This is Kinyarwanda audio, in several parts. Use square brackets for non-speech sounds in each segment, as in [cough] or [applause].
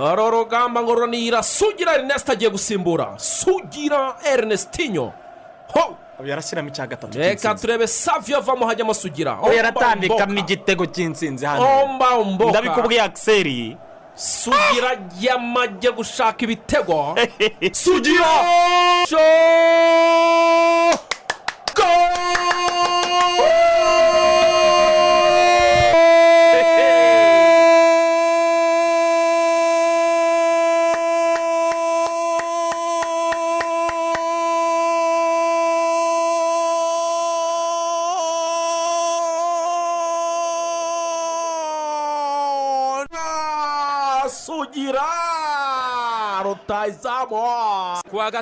uru rugamba ngo runira sugira erineste agiye gusimbura. Sugira erinestinyo ho! Yarashyiramo icya gatatu reka turebe saviyo avamo hajyamo sugira. Yaratambikamo igitego cy'insinzi hano. Ndabikubwiye akiseri sugira yamajye gushaka ibitego. [laughs] Sugira!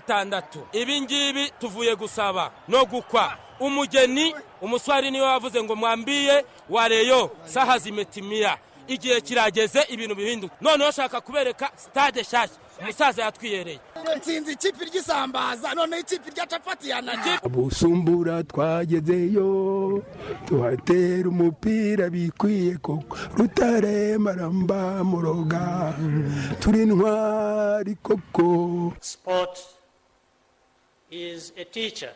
Gatandatu. Ibi ngibi tuvuye gusaba no gukwa. Umugeni umuswari ni we wavuze ngo mwambiye wareyo saha zimetimiya igihe kirageze ibintu bihinduka. Noneho shaka kubereka sitade nshyashya umusaza yatwiyereye. Nsinzi ikipe ry'isambaza noneho ikipe rya capati yanajye busumbura twagezeyo tuhatera umupira bikwiye koko. Rutare maramba muroga turi ntwari koko. Sport is a teacher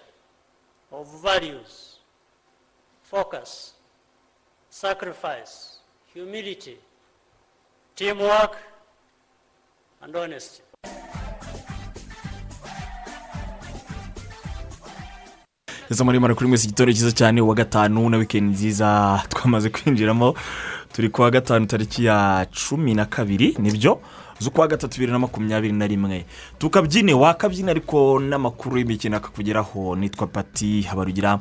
of values, focus, sacrifice, humility, teamwork, and honesty. izo muri mara kuri mwese igitoro cyiza cyane uwa gatanu na wikendi nziza twamaze kwinjiramo turi kuwa gatanu tariki ya cumi na kabiri ni byo z'ukwa gatatu bibiri na makumyabiri na rimwe. Tukabyine wakabyina ariko n'amakuru y'imikino akakugeraho. Nitwa pati habarugira.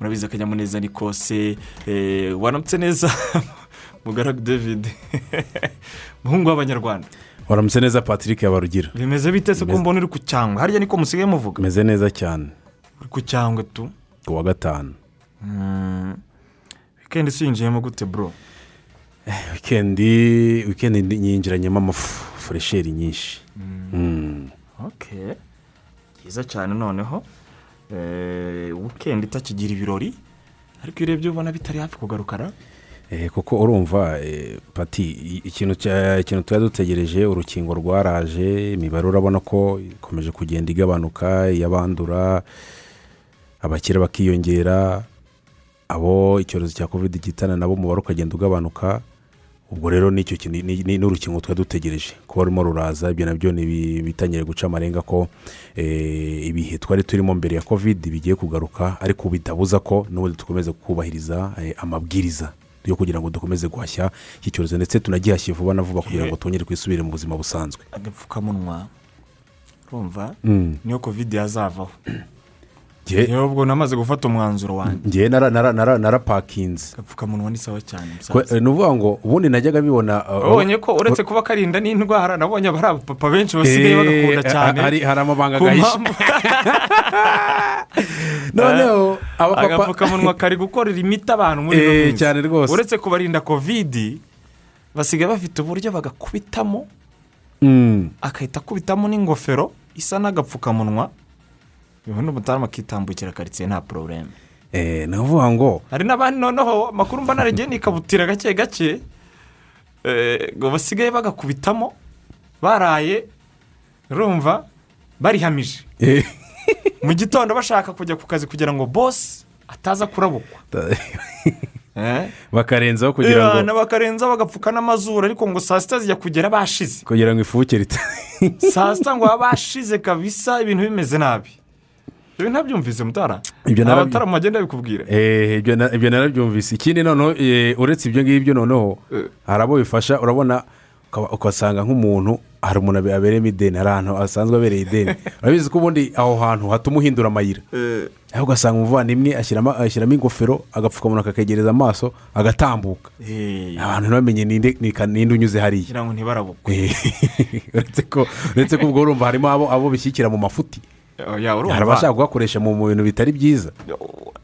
Murabizi akanyamuneza ni kose eh, waramutse neza [laughs] mugaragu david. [laughs] Muhungu w'abanyarwanda. Waramutse neza patrick yabarugira bimeze bite se ko Bimeze- mbona uri ku cyangwe harya niko musigaye muvuga. Meze neza cyane. Ku cyangwe tu? Ku wa gatanu. Wikendi sinjiyemo gute bro? Wikendi wikendi ndi- nyinjiranyemo amafu furesheri nyinshi. Mm. ok. Byiza cyane noneho. Eh, wikendi itakigira ibirori ariko iyo urebye ubona bitari hafi kugarukara Eh, kuko urumva eh, pati ikintu tuba dutegereje urukingo rwaraje imibare urabona ko ikomeje kugenda igabanuka iy'abandura abakire bakiyongera abo icyorezo cya kovide gihitana nabo umubare ukagenda ugabanuka. Ubwo rero ni cyo kintu ni- n'urukingo tuba dutegereje. Kuba rurimo ruraza ibyo na byo bitangire guca amarenga ko eh, ibihe twari turimo mbere ya kovide bigiye kugaruka ariko bitabuza ko n'ubundi dukomeze kubahiriza eh, amabwiriza yo kugira ngo dukomeze guhashya iki cyorezo. Ndetse tunagihashye vuba na vuba kugira ngo twongere twisubire mu buzima busanzwe. Agapfukamunwa urumva Mm. niyo kovide yazavaho. Niyo ubwo namaze gufata umwanzuro wanjye ngewe nara- nara- nara- narapakinze agapfukamunwa ni sawa cyane eh, ni ukuvuga ngo ubundi najyaga bibona uh, ubonye ko uretse kuba karinda n'indwara nabonye abari abapapa benshi basigaye Eh, bagakunda ha- cyane hari hari amabanga ku gahishe mpamvu [laughs] noneho abapapa agapfukamunwa kari gukorera imiti abantu muri ino Eh, minsi. cyane rwose. uretse kubarinda kovidi basigaye bafite uburyo bagakubitamo Mm. agahita akubitamo n'ingofero isa n'agapfukamunwa ubundi umutarama akitambukira karitsiye nta porobuleme Eh, ni ukuvuga ngo hari n'abandi noneho amakuru mba naragiye nikabutira gake gake. Eh, ngo basigaye bagakubitamo baraye urumva barihamije. Eh, mu gitondo bashaka kujya ku kazi kugira ngo bosi ataza kurabukwa. Bakarenzaho kugira ngo bakarenza bagapfuka n'amazuru ariko ngo saa sita zijya kugera bashize. Kugira ngo ifuke rita saa sita ngo bashize kabisa ibintu bimeze nabi. Ibi ntabyumvise mutara. Abatara mu magenda bikubwira Eh, ibyo na- ibyo narabyumvise. Ikindi noneho eh, uretse ibyo ngibyo noneho hari abo bifasha urabona ugasanga nk'umuntu hari umuntu abe- abereyemo ideni hari ahantu asanzwe abereye ideni. [laughs] Urabizi ko ubundi aho hantu hatuma uhindura amayira. Aho ugasanga umuvandimwe ashyiramo ashyiramo ingofero agapfukamunwa akakegereza amaso agatambuka. Eh, abantu ntibamenye ninde unyuze hariya. Kugira ngo ntibarabukwe Eh, [laughs] uretse ko uretse ko ubwo urumva harimo abo abo bishyikira mu mafuti. Hari abashaka kugakoresha mu bintu bitari byiza.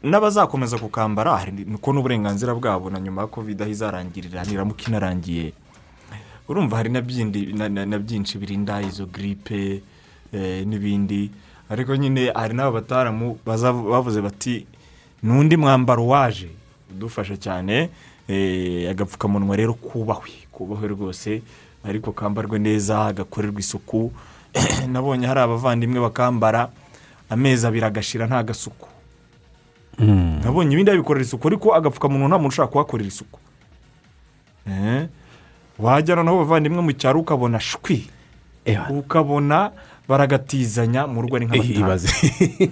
N'abazakomeza kukambara hari nuko n'uburenganzira bwabo na nyuma ya kovide aho izarangirira niramuka inarangiye. Urumva hari na byinshi birinda izo giripe eh, n'ibindi. Ariko nyine hari n'aba bataramu bavuze bati n'undi mwambaro waje udufasha cyane eh, agapfukamunwa rero kubahwe kubahwe rwose. Ariko kambarwe neza gakorerwa isuku. [clears throat] nabonye hari abavandimwe bakambara amezi abiri agashira nta gasuku. Nabonye ibindi babikorera isuku ariko agapfukamunwa nta muntu ushobora kuhakorera isuku. Eh, wajyana n'abo bavandimwe mu cyaro ukabona shwi. Ukabona baragatizanya mu rugo ari nk'abatanu ibaze.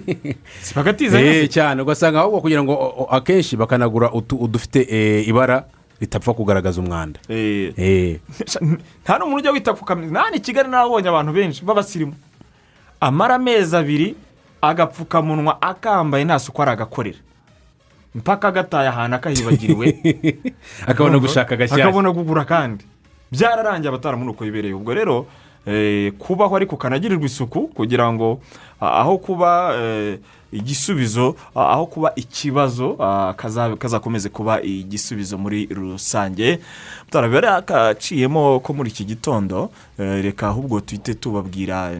[laughs] Si bagatizanya Eh, cyane ugasanga ahubwo kugira ngo akenshi bakanagura udufite eh, ibara ritapfa kugaragaza umwanda. Eh, Eh, [laughs] nta n'umuntu ujya wita ku kamera nta ni kigali nabonye abantu benshi b'abasirimu. Amara amezi abiri agapfukamunwa akambaye nta suku aragakorera. Mpaka agataye ahantu akahibagiriwe. [laughs] Akabona gushaka agashyashya. Akabona kugura kandi. Byararangiye abataramuntu uko bibereye. Ubwo rero eh, kubaho ariko kanagirirwa isuku kugira ngo ah, aho kuba igisubizo ah, aho kuba ikibazo kaza- kazakomeze kuba igisubizo muri rusange. Biba yakaciyemo ko muri iki gitondo eh, reka ahubwo tuhite tubabwira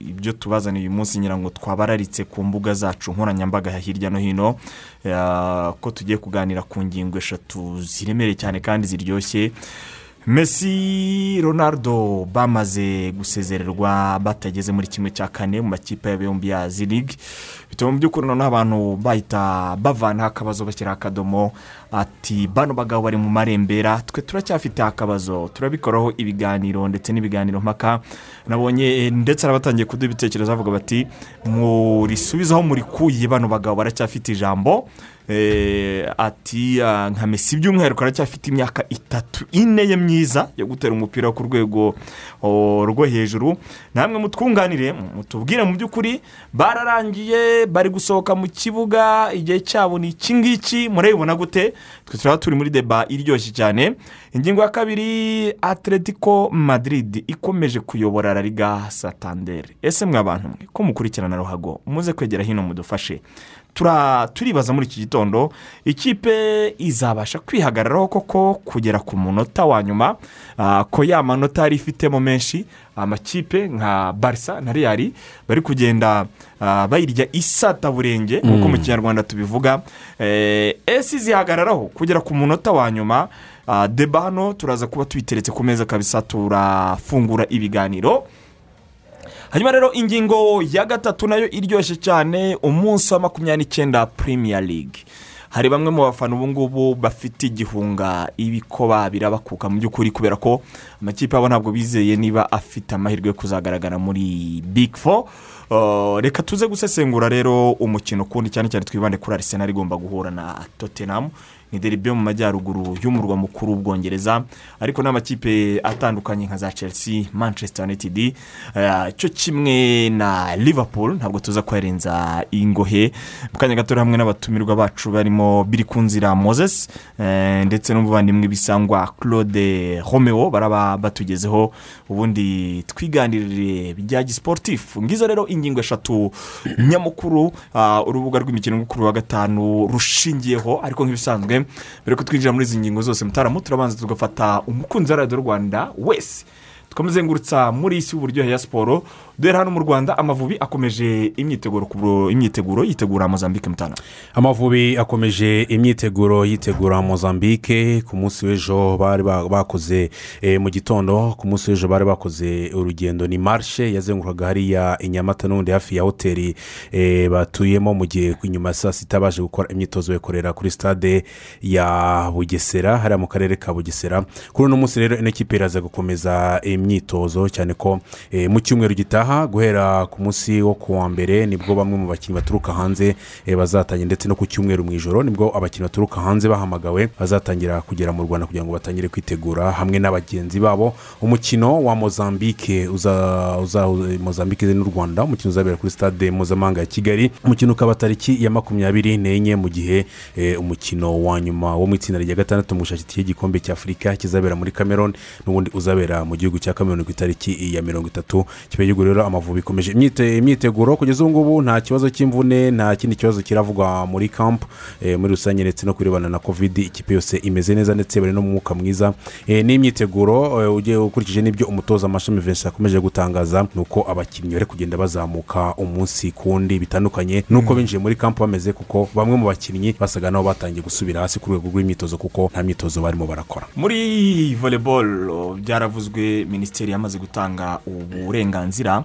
ibyo tubazaniye uyu munsi ngira ngo twabararitse ku mbuga zacu nkoranyambaga hirya no hino eh, ko tugiye kuganira ku ngingo eshatu ziremereye cyane kandi ziryoshye. Messi ronaldo bamaze gusezererwa batageze muri kimwe cya kane mu makipe yombi ya zirigi bituma mu by'ukuri noneho abantu bahita bavanaho akabazo bashyiraho akadomo ati bano bagabo bari mu marembera twe turacyafite akabazo turabikoraho ibiganiro ndetse n'ibiganiro mpaka nabonye ndetse n'abatangiye kuduha ibitekerezo bavuga bati murisubizaho murikuye bano bagabo baracyafite ijambo. Eh, ati ah, nka mesi by'umwihariko aracyafite imyaka itatu ine ye myiza yo gutera umupira ku rwego rwo hejuru. Namwe mutwunganire mutubwire mu by'ukuri bararangiye bari gusohoka mu kibuga igihe cyabo ni iki ngiki murabibona gute? Twe turaba turi muri deba iryoshye cyane. Ingingo ya kabiri atletico madrid ikomeje kuyobora la liga ese mwe abantu mwe? Ko mukurikirana ruhago muze kwegera hino mudufashe. Turibaza muri iki gitondo ikipe izabasha kwihagararaho koko kugera ku munota wa nyuma. Ah, ko ya manota yari ifitemo menshi amakipe nka barisa na real bari kugenda ah, bayirya isataburenge nk'uko mu kinyarwanda tubivuga. Eh, esi zihagararaho kugera ku munota wa nyuma? Ah, deba hano turaza kuba tuyiteretse ku meza kabisa turafungura ibiganiro. Hanyuma rero ingingo ya gatatu na yo iryoshye cyane umunsi wa makumyabiri n'icyenda premier league. Hari bamwe mu bafana ubu ngubu bafite igihunga ibikoba birabakuka mu by'ukuri kubera ko amakipe yabo ntabwo bizeye niba afite amahirwe yo kuzagaragara muri big four. Uh, reka tuze gusesengura rero umukino kundi cyane cyane twibande kuri arisenal igomba guhura na tottenham. Ni deribi yo mu majyaruguru y'umurwa mukuru w'ubwongereza ariko n'amakipe atandukanye nka za chelsea manchester united uh, cyo kimwe na liverpool ntabwo tuza kuharenza ingohe. Mu kanya gato hamwe n'abatumirwa bacu barimo biri ku nzira moses eh, ndetse n'umuvandimwe bisangwa claude romeo baraba batugezeho. Ubundi twiganirire bya gisiporutifu ngizo rero ingingo eshatu. Nyamukuru ah, urubuga rw'imikino kuri wa gatanu rushingiyeho ariko nk'ibisanzwe mbere ko twinjira muri izi ngingo zose mutaramu turabanza tugafata umukunzi wa radiyo rwanda wese tukamuzengurutsa muri isi y'uburyohe ya siporo duhera hano mu rwanda amavubi akomeje imyiteguro yitegura mozambique mutana. Amavubi akomeje imyiteguro yitegura mozambique. Ku munsi w'ejo bari ba- bakoze eh, mu gitondo ku munsi w'ejo bari bakoze urugendo. Ni marishe yazengurwaga hariya i nyamata n'ubundi hafi ya hoteli eh, batuyemo mu gihe inyuma ya saa sita baje gukora imyitozo bakorera kuri stade ya bugesera hariya mu karere ka bugesera. Kuri uno munsi rero ino kipe iraza gukomeza imyitozo cyane ko eh, mu cyumweru gitaha guhera ku munsi wo ku wa mbere ni bwo bamwe mu bakinnyi baturuka hanze eh, bazatangira ndetse no ku cyumweru mu ijoro ni bwo abakinnyi baturuka hanze bahamagawe bazatangira kugera mu rwanda kugira ngo batangire kwitegura hamwe n'abagenzi babo. Umukino wa mozambique uza uza mozambique n'u rwanda umukino uzabera kuri stade mpuzamahanga ya kigali. Umukino ukaba tariki ya makumyabiri n'enye mu gihe eh, umukino wa nyuma wo mu itsinda rya gatandatu mu gushakira igikombe cya afurika kizabera muri cameroon n'ubundi uzabera mu gihugu cya cameroon ku itariki ya mirongo itatu. Kiba gihugu rero rero amavubi ikomeje imyite- imyiteguro kugeza ubu ngubu nta kibazo cy'imvune nta kindi kibazo kiravugwa muri kampu eh, muri rusange ndetse no kurebana na kovidi ikipe yose imeze neza ndetse bari no mu mwuka mwiza. Eh, n'imyiteguro eh, ugiye ukurikije n'ibyo umutoza amashami vincent akomeje gutangaza ni uko abakinnyi bari kugenda bazamuka umunsi ku wundi bitandukanye. N'uko binjiye muri kampu bameze kuko bamwe mu bakinnyi basaga nabo batangiye gusubira hasi ku rwego rw'imyitozo kuko nta myitozo barimo barakora. Muri voleboro byaravuzwe minisiteri yamaze gutanga uburenganzira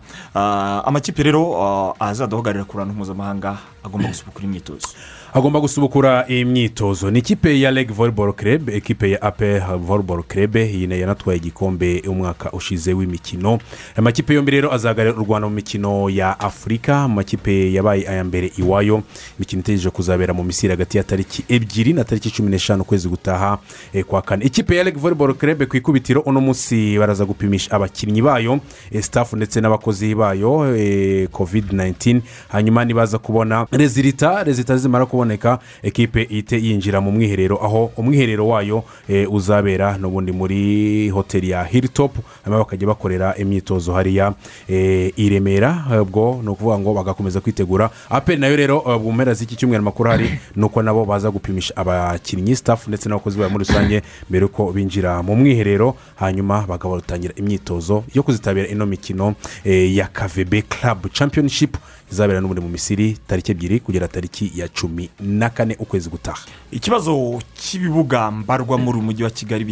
amakipe rero ah, azaduhagararira ku ruhando mpuzamahanga agomba gusubukura imyitozo agomba gusubukura imyitozo ni ikipe ya reg volleyball club ekipe ya ape volleyball club. Iyi na yo yanatwaye igikombe umwaka ushize w'imikino. Amakipe yombi rero azahagararira u rwanda mu mikino ya afurika amakipe yabaye aya mbere iwayo. Imikino itegereje kuzabera mu misiri hagati ya tariki ebyiri na tariki cumi n'eshanu ukwezi gutaha eh, kwa kane. Ikipe ya reg volleyball club ku ikubitiro uno munsi baraza gupimisha abakinnyi bayo eh, staff ndetse n'abakozi bayo eh, covid 19 hanyuma nibaza kubona rezilita rezilita zimara kuboneka ekipe ihite yinjira mu mwiherero aho umwiherero wayo eh, uzabera n'ubundi muri hoteli ya hilltop hanyuma bakajya bakorera imyitozo. Hariya eh, i remera eh, ubwo ni ukuvuga ngo bagakomeza kwitegura. Aperi na yo rero eh, mu mpera z'iki cyumweru amakuru ahari [coughs] ni uko nabo baza gupimisha abakinnyi staff ndetse n'abakozi bayo muri rusange mbere yuko binjira mu mwiherero hanyuma bakabatangira imyitozo yo kuzitabira ino mikino eh, ya kavebe club championship izabera n'ubundi mu misiri tariki ebyiri kugera tariki ya cumi na kane ukwezi gutaha. Ikibazo cy'ibibuga mbarwa muri uyu mujyi wa kigali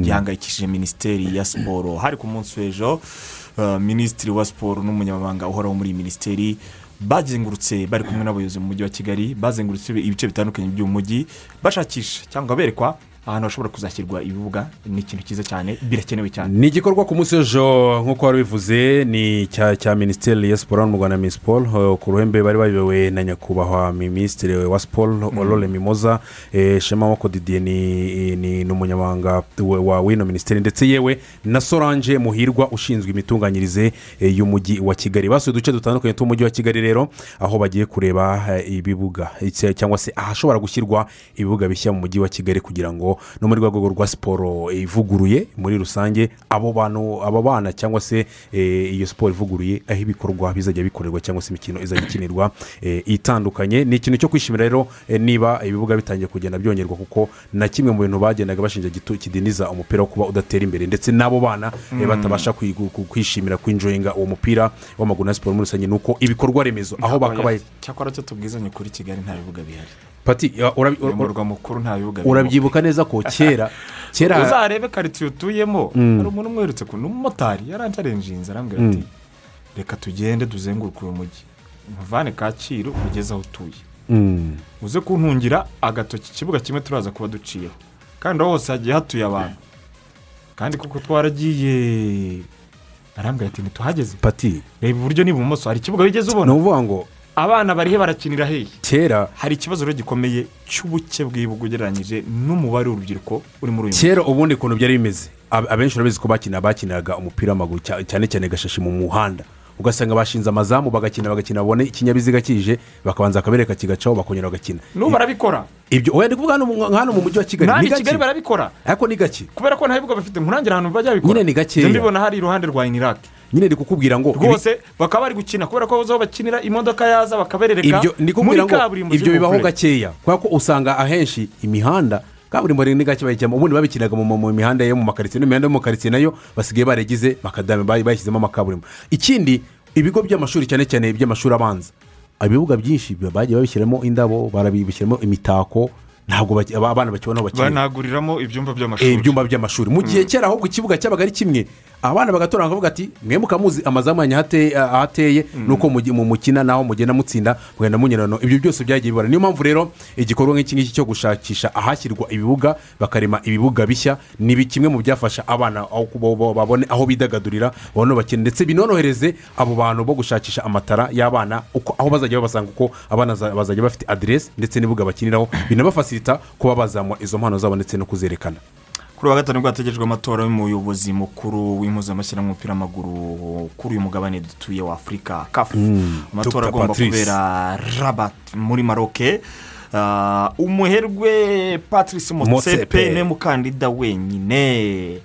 gihangayikishije minisiteri ya siporo hari ku munsi w'ejo uh, minisitiri wa siporo n'umunyamabanga uhoraho muri iyi minisiteri bazengurutse bari kumwe n'abayobozi mu mujyi wa kigali bazengurutse ibice bitandukanye by'uyu mujyi bashakisha cyangwa berekwa ahantu hashobora kuzashyirwa ibibuga ni ikintu cyiza cyane birakenewe cyane. Ni igikorwa ku munsi w'ejo nk'uko wari bivuze ni icya cya minisiteri ya siporo mu rwanda minisiporo ku ruhembe bari bayobowe na nyakubahwa minisitiri wa siporo orore mimoza eh, shema moko didiye ni umunyamabanga wa- w'ino minisiteri. Ndetse yewe na solange muhirwa ushinzwe imitunganyirize eh, y'umujyi wa kigali. Basuye uduce dutandukanye tw'umujyi wa kigali rero aho bagiye kureba eh, ibibuga. Cyangwa se ahashobora gushyirwa ibibuga bishya mu mujyi wa kigali kugira ngo no muri rwego rwa siporo eh, ivuguruye muri rusange abo bantu abo bana cyangwa se eh, iyo siporo ivuguruye aho ibikorwa bizajya bikorerwa cyangwa se imikino izajya ikinirwa eh, itandukanye. Ni ikintu cyo kwishimira rero niba ibibuga bitangiye kugenda byongerwa kuko na kimwe mu bintu bagendaga bashinja kidindiza umupira wo kuba udatera imbere ndetse n'abo bana eh, batabasha kwishimira kwinjoyinga uwo mupira w'amaguru na siporo muri rusange. Ni uko ibikorwa remezo aho bakabaye cyakora cyo tubwizanye kuri kigali nta bibuga bihari. Pati ya, urabi- mu ura- murwa mukuru nta bibuga birimo. urabyibuka neza ko kera [laughs] kera uzarebe karitsiye utuyemo. Hari umuntu umwe uherutse ku n'umumotari yarancarenjinze arambwira ati reka tugende tuzenguruke uyu mujyi. Muvane kacyiru ugeze aho utuye. Mm. uze kuntungira agatoki ikibuga kimwe turaza kuba duciyeho. Kandi aho hose hagiye hatuye abantu. Kandi kuko twaragiye arambwira ati ntituhageze. Pati. Reba iburyo n'ibumoso hari ikibuga wigeze ni ubona ukuvuga ngo abana barihe barakinira hehe? Kera hari ikibazo rero gikomeye cy'ubuke bw'ibibuga ugereranyije n'umubare w'urubyiruko uri muri uyu kera ubundi ukuntu byari bimeze. Ab- abenshi urabizi ko bakina bakiniraga umupira w'amaguru cya- cyane cyane gashashi mu muhanda. Ugasanga bashinze amazamu bagakina bagakina babone ikinyabiziga kije bakabanza akabereka kigacaho bakongera bagakina. N'ubu barabikora. Ibyo ndi kuvuga mu- hano mu mujyi wa kigali ni ni kigali gake barabikora? Ariko ni gake. Kubera ko nta bibuga bafite nturangira ahantu bajya babikora. Nyine ni gakeya. Mbibona hari iruhande rwa inirake nyine ndi kukubwira ngo rwose bakaba bari gukina kubera ko aho bakinira imodoka yaza bakaberereka muri kaburimbo ibyo bibaho gakeya kubera ko usanga ahenshi imihanda kaburimbo ni gake bayijyamo ubundi babikinaga mu, mihanda yo mu makaritsiye n'imihanda yo mu makaritsiye na yo basigaye baragize makadame bayi- bayishyizemo amakaburimbo. Ikindi ibigo by'amashuri cyane cyane iby'amashuri abanza ibibuga byinshi bagiye babishyiramo indabo barabishyiramo imitako ntabwo abana bakibona aho bakinira. Banaguriramo ibyumba by'amashuri. Ibyumba by'amashuri. Mu gihe kera ahubwo ikibuga cyabaga ari kimwe abana bagatora bakavuga ati mwe mukamuzi amazamu ahateye nuko mugi- mu mukina naho mugenda mutsinda mugenda munyurana ibyo byose byagiye bibara niyo mpamvu rero igikorwa nk'iki ngiki cyo gushakisha ahashyirwa ibibuga bakarema ibibuga bishya ni kimwe mu byafasha abana babone aho bidagadurira babone bakina ndetse binorohereze abo bantu bo gushakisha amatara y'abana aho bazajya babasanga uko abana za- bazajya bafite aderesi ndetse n'ibibuga bakiniraho binabafasirita kuba bazamura izo mpano zabo ndetse no kuzerekana. Kuri uwa gatanu bwo hategerejwe amatora y'umuyobozi mukuru w'impuzamashyirahamwe w'umupira w'amaguru kuri uyu mugabane dutuye wa afurika kafu amatora Dr. agomba kubera rabat muri maroke Ah, umuherwe patrice motsepe ni we mukandida wenyine.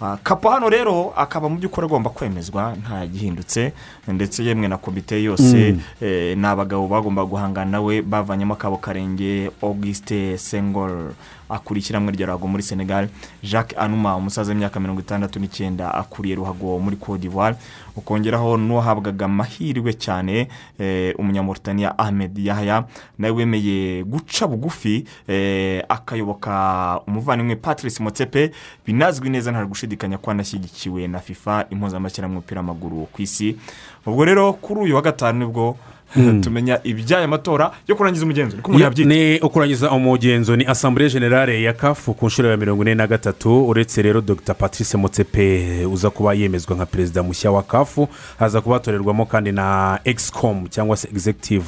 Ah, kapo hano rero akaba mu by'ukuri agomba kwemezwa nta gihindutse. Ndetse yemwe na komite yose eh, ni abagabo bagomba guhangana nawe bavanyemo akabo karenge auguste sengol akuriye ishyirahamwe rya ruhago muri senegal. Jacques anuma umusaza w'imyaka mirongo itandatu n'icyenda akuriye ruhago muri cote d'ivoire. Ukongeraho n'uwahabwaga amahirwe cyane eh, umunyamurutaniya ahmed yahya nawe wemeye guca bugufi eh, akayoboka umuvandimwe patrice motsepe. Binazwi neza nta gushidikanya ko anashyigikiwe na fifa impuzamashyirahamwe y'umupira w'amaguru ku isi. Ubwo rero kuri uyu wa gatanu ni bwo tumenya iby'aya matora yo kurangiza umugenzo. Niko umuntu yabyita. ni ukurangiza umugenzo ni asambure generale ya kafu ku nshuro ya mirongo ine na gatatu. Uretse rero dr. Patrice motsepe uza kuba yemezwa nka perezida mushya wa kafu haza kuba hatorerwamo kandi na egisicomu cyangwa se executive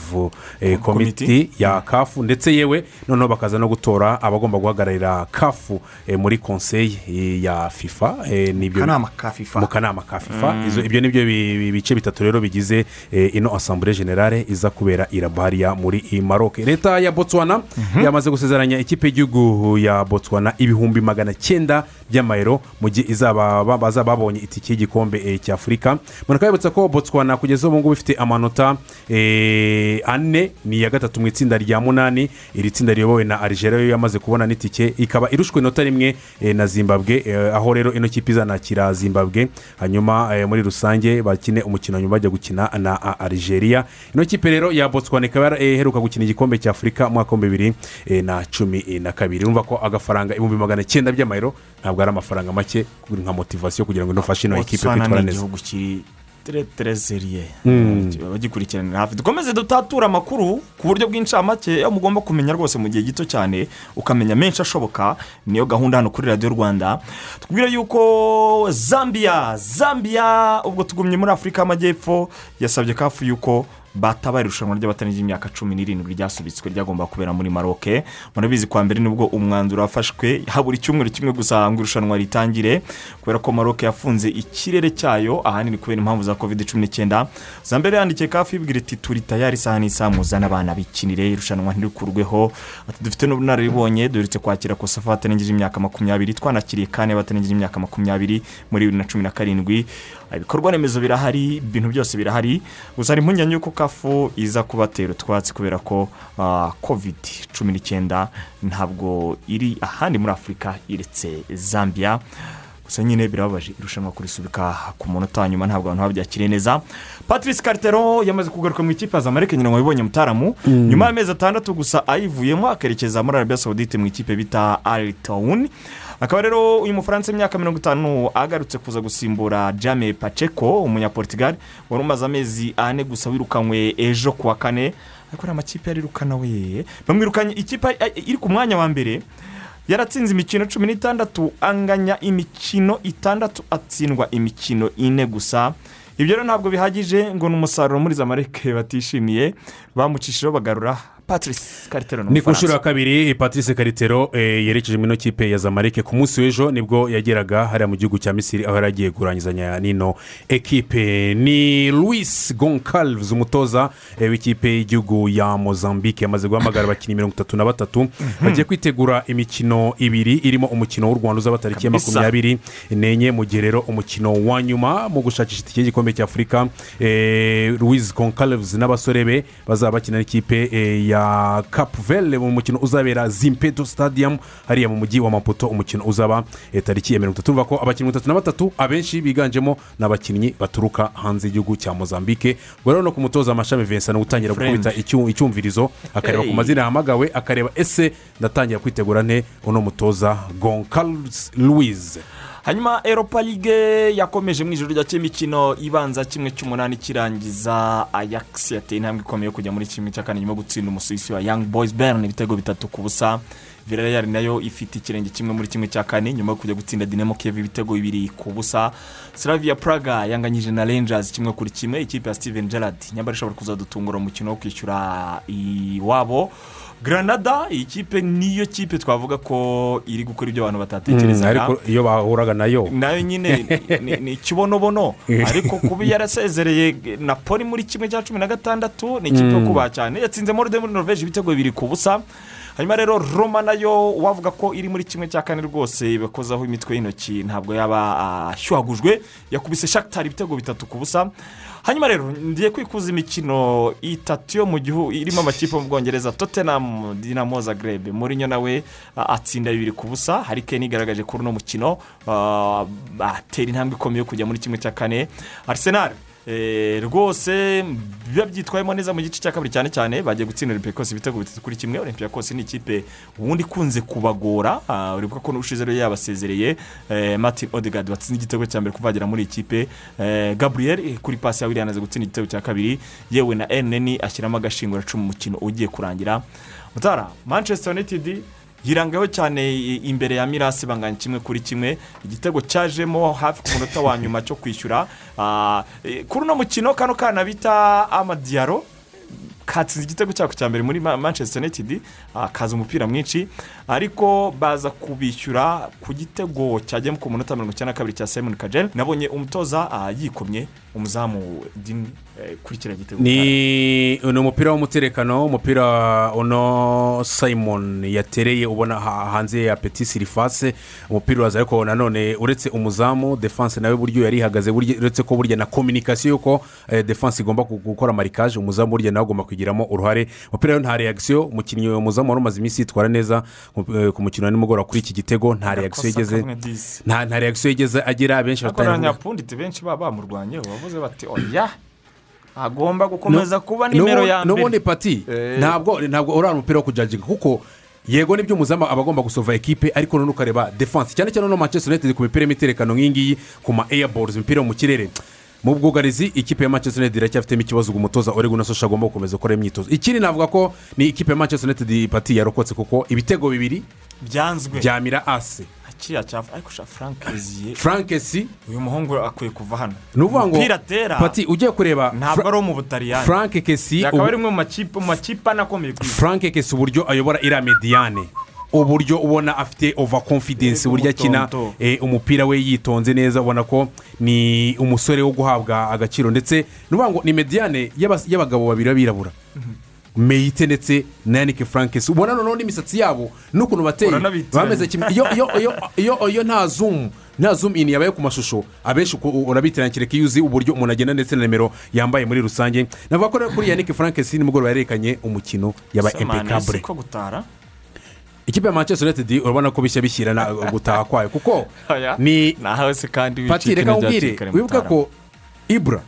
eh, Committee. committee ya kafu ndetse yewe noneho bakaza no gutora abagomba guhagararira kafu eh, muri konseyi eh, ya fifa eh, mu kanama ka fifa. Izo- ibyo ni byo bi- bi- bice bitatu rero bigize eh, ino asambure generale iza kubera irabariya muri maroc. Leta ya botswana yamaze gusezeranya ikipe y'igihugu ya botswana ibihumbi magana cyenda by'amayero mu gihe bazaba babonye itike y'igikombe eh, cy'afurika munakabibutsa ko botswana kugeza ubu ngubu ifite amanota eh, ane ni iya gatatu mu itsinda rya munani. Iri tsinda riyobowe na arigeria yo yamaze kubona n'itike. Ikaba irushwe inota rimwe eh, na zimbabwe aho rero ino kipe izanakira zimbabwe. Hanyuma muri rusange bakine umukino nyuma bajya gukina na arigeria ino kipe rero ya botswana ikaba iheruka gukina igikombe cy'afurika mu mwaka w'ibihumbi bibiri na cumi na kabiri. Urumva ko agafaranga ibihumbi magana cyenda by'amayero ntabwo ari amafaranga make nka motivasiyo kugira ngo inofashe ino ekipe kwitwara neza. seriye bagikurikiranira hafi. Dukomeze dutatura amakuru ku buryo bw'incamake. Aho mugomba kumenya rwose mu gihe gito cyane ukamenya menshi ashoboka. Niyo gahunda hano kuri radiyo rwanda. Tubwire yuko zambia zambia ubwo tugumye muri afurika y'amajyepfo yasabye kafu yuko bataba irushanwa ry'abatangiye imyaka cumi n'irindwi ryasubitswe ryagomba kubera muri maroke murabizi kwa mbere ni bwo umwanzuro wafashwe. Habura icyumweru kimwe gusa ngo irushanwa ritangire kubera ko maroke yafunze ikirere cyayo ahanini kubera impamvu za covid cumi n'icyenda za mbere yandikiye kafu ibwira iti turi tayari isaha n'isaha muzana abana bikinire irushanwa ntirikurweho dufite n'ubunararibonye duherutse kwakira kosafa batarengeje imyaka makumyabiri twanakiriye kane batarengeje imyaka makumyabiri muri bibiri na cumi na karindwi. Ibikorwa remezo birahari ibintu byose birahari. Gusa hari impungenge y'uko kafu iza kubatera utwatsi kubera ko ah, covid cumi n'icyenda ntabwo iri ahandi muri afurika iretse zambia. Gusa nyine birababaje irushanwa kurisubika ku munota wa nyuma ntabwo abantu babyakiriye neza. Patrice cartero yamaze kugaruka mu ikipe ya zamalek nyina wabibonye mutaramu. Nyuma y'amezi atandatu gusa ayivuyemo akerekeza muri arabia saudite mu ikipe bita aritawuni akaba rero uyu mufaransa w'imyaka mirongo itanu agarutse kuza gusimbura jame paceko umunyaportugal wari umaze amezi ane gusa wirukanywe ejo ku wa kane. Ariko ari amakipe yarirukana we. Bamwirukanye ikipe iri ku mwanya wa mbere yaratsinze imikino cumi n'itandatu anganya imikino itandatu atsindwa imikino ine gusa. Ibyo rero ntabwo bihagije ngo ni umusaruro muri zamareke batishimiye. Bamucishijeho bagarura patrice karitero ni ku nshuro ya kabiri patrice karitero eh, yerekeje muri ino kipe ya zamalek ku munsi w'ejo ni bwo yageraga hariya mu gihugu cya misiri aho yari agiye kurangizanya n'ino ekipe. Ni louis goncalves umutoza eh, w'ikipe y'igihugu ya mozambique. Yamaze guhamagara abakinnyi mirongo itatu na batatu. Bagiye kwitegura imikino ibiri irimo umukino w'u rwanda uzaba tariki ya makumyabiri n'enye mu gihe rero umukino wa nyuma mu gushakisha itike y'igikombe cy'afurika eh, louis goncalves n'abasore be bazaba bakina n'ikipe eh, ya capuvelle mu mukino uzabera zimpeto stadium hariya mu mujyi wa maputo umukino uzaba eh, tariki ya mirongo itatu. Urumva ko abakinnyi itatu na batatu abenshi biganjemo ni abakinnyi baturuka hanze y'igihugu cya mozambique. Rero no ku mutoza amashami vincent Friend. gukubita icyu- icyumvirizo akareba ku mazina yahamagawe akareba ese ndatangira kwitegura nte uno mutoza goncalves louise. Hanyuma eropa ligue yakomeje mu ijoro rya imikino ibanza kimwe cy'umunani kirangiza ajax yateye intambwe ikomeye kujya muri kimwe cya kane nyuma gutsinda umusuwisi wa young boys bern ibitego bitatu ku busa. Villarreal na yo ifite ikirenge kimwe muri kimwe cya kane nyuma yo kujya gutsinda dinamo keve ibitego bibiri ku busa. Slavia praga yanganyije na rangers kimwe kuri kimwe ikipe ya steven gerard nyamara ishobora kuzadutungura umukino wo kwishyura iwabo. Granada iyi kipe niyo kipe twavuga ko iri gukora ibyo abantu batatekerezaga. Ariko iyo bahuraga na yo. Nayo nyine ni- ikibonobono [laughs] ariko kuba yarasezereye napoli muri kimwe cya cumi na gatandatu ni ikipe yo kubaha cyane yatsinze morode muri norvege ibitego bibiri ku busa. Hanyuma rero roma na yo wavuga ko iri muri kimwe cya kane rwose bakozaho imitwe y'intoki ntabwo yaba ashyuhagujwe yakubise shakitari ibitego bitatu ku busa. Hanyuma rero ngiye kwikuza imikino itatu yo mu gihugu irimo amakipe mu bwongereza tottenham dinamo zagreb. Murinyo nawe ah, atsinda bibiri ku busa. Hari keni igaragaje kuri uno mukino ah, atera intambwe ikomeye yo kujya muri kimwe cya kane. Arsenal eh, rwose biba byitwayemo neza mu gice cya kabiri cyane cyane bagiye gutsinda olympiacos ibitego bitatu kuri kimwe. Olympiacos ni ikipe ubundi ikunze kubagora ah, uribuka ko n'ubushize rero yabasezereye eh, martin odegaard watsinze igitego cya mbere kuva yagera muri iyi kipe. Eh, gabriel eh, kuri pasi ya william aza gutsinda igitego cya kabiri. Yewe na eneni ashyiramo agashingura mu mukino ugiye kurangira. Mutara manchester united yirangaho cyane imbere ya mirasi banganya kimwe kuri kimwe. Igitego cyajemo hafi ku munota wa nyuma cyo kwishyura. Ah, kuri uno mukino kano kana bita amadiyaro katsinze igitego cyako cya mbere muri Ma- manchester united. Ah, kaza umupira mwinshi. Ariko baza kubishyura ku gitego cyajyamo ku munota mirongo icyenda na kabiri cya simon kajel. Nabonye umutoza ah, yikomye umuzamu dini eh, kuri kiriya gitego ni umupira w'umuterekano umupira uno simon yatereye ubona ha- hanze ya peti sirifase umupira uraza ariko nanone uretse umuzamu defanse nawe buryo yari ihagaze uretse ko burya na kominikasiyo y'uko eh, defanse igomba gu- gukora marikaje umuzamu burya nawe agomba kugiramo uruhare. Umupira nta reagisiyo umukinnyi umuzamu wari umaze iminsi yitwara neza ku- eh, mukino wa nimugoroba kuri iki gitego nta reagisiyo yigeze nta reagisiyo yigeze agira benshi baba bamurwanyeho bavuze bati oya agomba gukomeza kuba nimero ya n'ubundi mbere. pati Eh. ntabwo ntabwo uriya umupira wo kujajinga kuko yego ni byo umuzamu aba agomba gusova ekipe ariko noneho ukareba defanse cyane cyane no manchester united ku mipira y'imiterekano nk'iyi ngiyi ku ma airballs imipira yo mu kirere. Mu bwugarizi ikipe ya manchester united iracyafitemo ikibazo ngo umutoza orego na sosha agomba gukomeza gukora imyitozo. Ikindi navuga ko ni ikipe ya manchester united pati yarokotse kuko ibitego bibiri byanzwe. byamira ase kiriya cya ariko sha frank reziye frankesi uyu muhungu akwiye kuva hano. Ni ukuvuga ngo umupira atera. Pati ugiye kureba ntabwo ari uwo mu butaliyani. Frank kesi yakaba ubu- ari umwe mu makipe mu makipe anakomeye ku isi. Frank kesi uburyo ayobora iriya mediyane uburyo ubona afite ova confidence Yego, uburyo akina eh, umupira we yitonze neza ubona ko ni umusore wo guhabwa agaciro. Ndetse ni ukuvuga ngo ni mediyane y'aba- y'abagabo babiri b'abirabura. Meyite ndetse na yanike frankesi ubona noneho n'imisatsi yabo n'ukuntu bateye. Bameze kimwe. Iyo nta zumu nta zumu ini yabaye ku mashusho abenshi uko urabitiranya kereka iyo uzi uburyo umuntu agenda ndetse na nimero yambaye muri rusange. Navuga ko rero kuri yanike frankesi nimugoroba yarekanye umukino yaba gutara? Ikipe ya manchester united urabona ko bishya bishyira na [laughs] gutaha kwayo. Kuko ni pati reka nkubwire wibuke ko ibura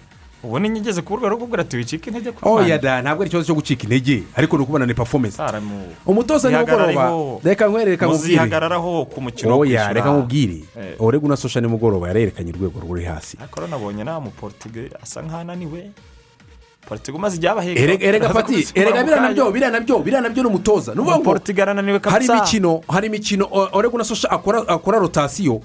ubu ni ngeze ku rwego rwo kubwira ati wicika intege ku oya Rwanda. da ntabwo ari ikibazo cyo gucika intege ariko ni ukubona ni mu- umutoza nimugoroba reka nkwerere reka nkubwire muzihagararaho ku mukino wo oya reka kwishyura nkubwire Eh. orego na sosha nimugoroba yarerekanye urwego ruri hasi. Ariko rero nabonye nta muportige asa nk'aho ananiwe portige umaze igihe abaheka erega pati erega biriya na byo biriya na byo biriya na byo ni umutoza. Ni ukuvuga ngo hari imikino hari imikino o- orego na sosha akora akora rotasiyo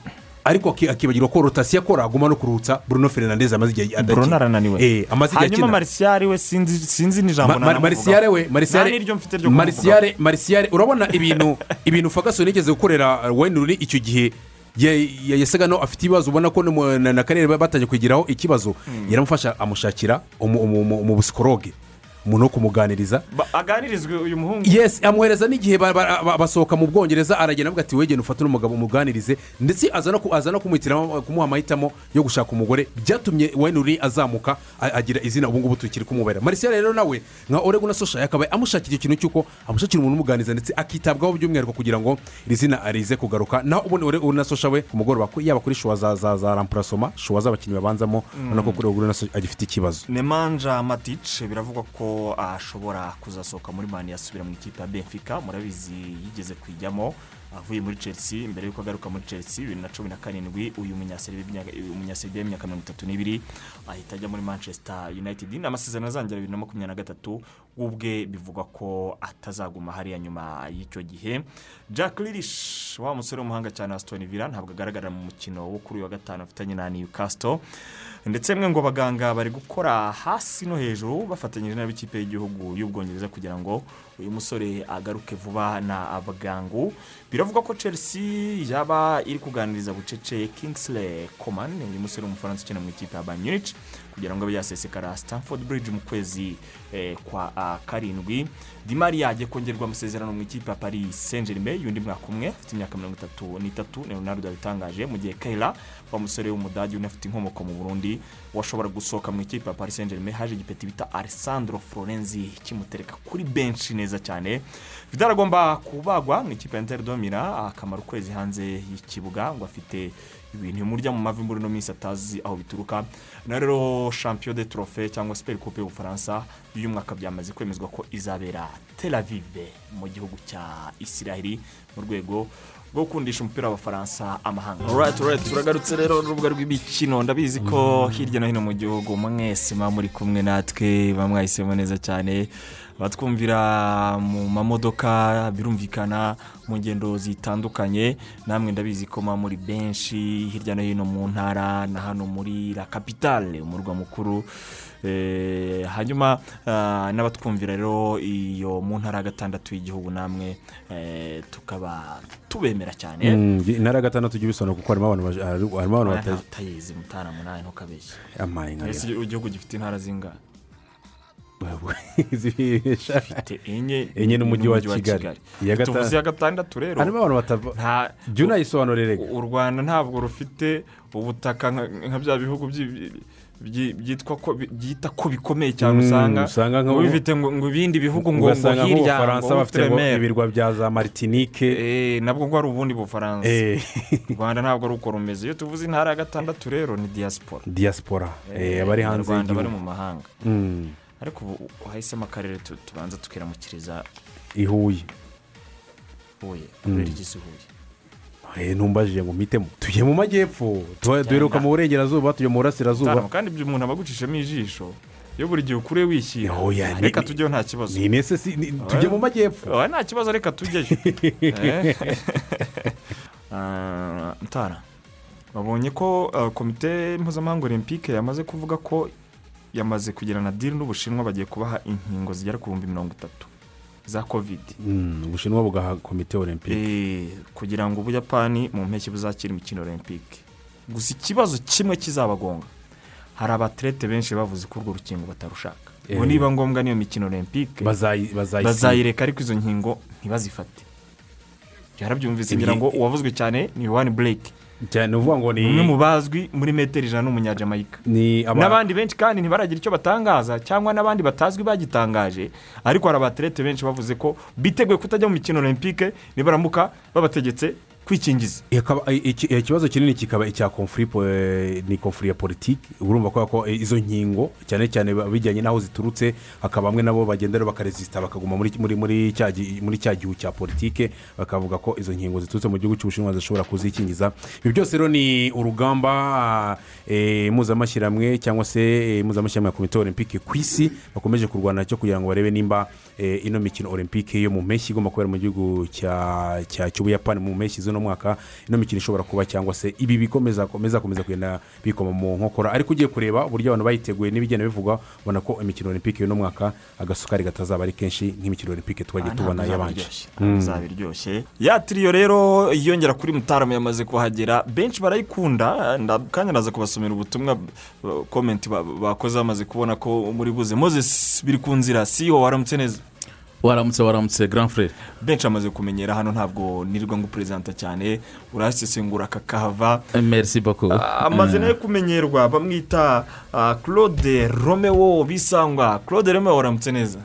ariko aki- akibagirwa ko rotasiyo akora aguma no kuruhutsa bruno fernandez amaze igihe adakina Bruno arananiwe Eh, hanyuma akina marisiyari we sinzi n'ijambo Ma- ma- marisiyare we marisiyare marisiyare marisiyare urabona ibintu ibintu fagaso yigeze gukorera wayini ruri icyo gihe ya- ya- yasaga no afite ibibazo ubona ko na karere batangiye kugiraho ikibazo yaramufasha amushakira umu- umu- umu- umubusikoroge umuntu wo kumuganiriza. Ba- aganirizwe uyu muhungu? Yesi amuhereza n'igihe ba- ba- ba- basohoka mu bwongereza aragenda avuga ati wegene ufate n'umugabo umuganirize ndetse aza no kumuha amahitamo yo gushaka umugore. Byatumye wayini azamuka agira izina ubu ngubu tukiri kumubera. Marisiyare rero nawe nka orego na sosha yakabaye amushakira ikintu cy'uko amushakira umuntu umuganiza ndetse akitabwaho by'umwihariko kugira ngo iri zina arize kugaruka. Naho ubundi orego na sosha we ku mugoroba yaba kuri shuwa za za za rampurasoma shuwa z'abakinnyi babanzamo urabona ko kuri orego na sosha agifite ikibazo. Nemanja matice biravugwa ko ashobora kuzasohoka muri mani yasubira mu ikipe ya benfica. Murabizi yigeze kuyijyamo avuye muri chelsea. Mbere y'uko agaruka muri chelsea bibiri na cumi na karindwi uyu munyaserbia w'imyaka mirongo itatu n'ibiri ahita ajya muri manchester united. Ni amasezerano azangira bibiri na makumyabiri na gatatu ubwe bivugwa ko atazaguma hariya nyuma y'icyo gihe. Jack lirish wa musore w'umuhanga cyane wa stone villa ntabwo agaragara mu mukino wo kuri uyu wa gatanu afitanye na newcastle. Ndetse mwe ngo abaganga bari gukora hasi no hejuru bafatanyije n'ab'ikipe y'igihugu y'ubwongereza kugira ngo uyu musore agaruke vuba na abaganga biravugwa ko chelsea yaba iri kuganiriza bucece kingsley coman uyu musore w'umufaransa ukina mu ikipe ya bayern munich kugira ngo abe yasesekara stanford bridge mu kwezi eh, kwa karindwi. Di mariya agiye kongerwa amasezerano mu ikipe ya paris saint germain y'undi mwaka umwe afite imyaka mirongo itatu n'itatu ni ronaldo yabitangaje mu gihe kayira wa musore w'umudage unafite inkomoko mu burundi washobora gusohoka mu ikipe ya paris saint germain haje igipeti bita alessandro florenzi kimutereka kuri benshi neza cyane. Vidal agomba kubagwa mu ikipe ya inter domira akamara ukwezi hanze y'ikibuga ngo afite ibintu bimurya mu mavi muri ino minsi atazi aho bituruka. Na rero champion de trofe cyangwa super coupe y'ubufaransa y'uyu mwaka byamaze kwemezwa ko izabera tel aviv mu gihugu cya isiraheli mu rwego rwo gukundisha umupira w'abafaransa amahanga. Turagarutse rero n'urubuga rw'imikino. Ndabizi ko hirya no hino mu gihugu mwese muba muri kumwe natwe muba mwahisemo neza cyane. Abatwumvira mu mamodoka birumvikana mu ngendo zitandukanye. Namwe ndabizi ko muba muri benshi hirya no hino mu ntara na hano muri la capitale umurwa mukuru hanyuma ah, n'abatwumvira rero iyo mu ntara ya gatandatu y'igihugu namwe eh, tukaba tubemera cyane Mm, intara ya gatandatu ujya ubisobanura kuko harimo abantu utayizi mutara munani ntukabeshye igihugu gifite intara zingahe zibesha gifite enye Enye n'umujyi wa Kigali. Tuvuze iya gatandatu rero harimo abantu batava jya unayisobanurire u rwanda ntabwo rufite ubutaka nka bya bihugu byitwa ko byita ko bikomeye cyane Mm, usanga nka- ngo bifite ngo ngo ibindi bihugu ngo hirya nk'ubufaransa ngo bafite ibirwa bya za martinike Eh, nabwo ngo ari ubundi bufaransa. Eh, u rwanda ntabwo ari uko rumeze iyo tuvuze intara ya gatandatu rero ni diaspora. Diaspora. Eh, abari hanze Abanyarwanda bari y'igihugu. mu mahanga. Mm, ariko ubu wahisemo akarere tu- tubanza tukiramukiriza i huye. Huye kubera igisi huye. Ntumbajije ngo mpitemo tugiye mu majyepfo. Duheruka mu burengerazuba tujya mu burasirazuba. Kandi ibyo umuntu aba agucishamo ijisho. Iyo buri gihe ukuriye wishyira. Ni- reka tujyeho nta kibazo. ni nese si ni- tujye mu majyepfo. Oya, nta kibazo reka tujyeyo. [laughs] Eh. [laughs] Ah, mutara babonye ko ah, komite mpuzamahanga olympique yamaze kuvuga ko yamaze kugirana diri n'ubushinwa bagiye kubaha inkingo zigera ku bihumbi mirongo itatu. Za kovidi Mm, ubushinwa bugaha komite olympique Eh, kugira ngo ubuyapani mu mpeshyi buzakire imikino olympique gusa ikibazo kimwe kizabagonga. Hari abaterete benshi bavuze ko urwo rukingo batarushaka ngo Eh. niba ngombwa n'iyo mikino olympique bazayireka ariko izo nkingo ntibazifate. Yarabyumvise Ibi- ngira ngo uwavuzwe cyane ni wani bureke ni ukuvuga ngo ni umwe mu bazwi muri metero ijana n'umunyajamayika n'abandi benshi kandi ntibaragira icyo batangaza cyangwa n'abandi batazwi bagitangaje. Ariko hari abaterete benshi bavuze ko biteguye kutajya mu mikino olympique nibaramuka babategetse kwikingiza. Ikaba- iki- ikibazo kinini kikaba icya po- ni confuri ya politiki. Urumva ko ko izo nkingo cyane cyane bijyanye n'aho ziturutse hakaba bamwe nabo bagenda bakaresisita bakaguma muri cya gihu cya politiki bakavuga ko izo nkingo ziturutse mu gihugu cy'ubushinwa zishobora kuzikingiza. Ibi byose rero ni urugamba eh, impuzamashyirahamwe cyangwa se eh, impuzamashyirahamwe ya komite olympique ku isi bakomeje kurwana cyo kugira ngo barebe nimba eh, ino mikino olympique yo mu mpeshyi igomba kubera mu gihugu cy'ubuyapani mu mpeshyi z'uno mwaka ino mikino ishobora kuba cyangwa se ibi bikomeza komeza komeza kugenda bikoma mu nkokora. Ariko ugiye kureba uburyo abantu bayiteguye n'ibigenda bivugwa ubona ko imikino olympique y'uno mwaka agasukari katazaba ari kenshi nk'imikino olympique twagiye tubona yabanje. izaba iryoshye ya tiriyo rero yongera kuri mutarama yamaze kuhagera. Benshi barayikunda nda- kandi naza kubasomera ubutumwa uh, komenti ba- bakoze bamaze kubona ko muri buze. Moses biri ku nzira si wo waramutse neza? Waramutse waramutse grand frere benshi bamaze kumenyera hano ntabwo nirirwa ngo perezida cyane. Urasesengura kakahava merci beaucoup. Ah, amazina yo kumenyerwa bamwita ah, claude romeo bisangwa. Claude romeo waramutse neza?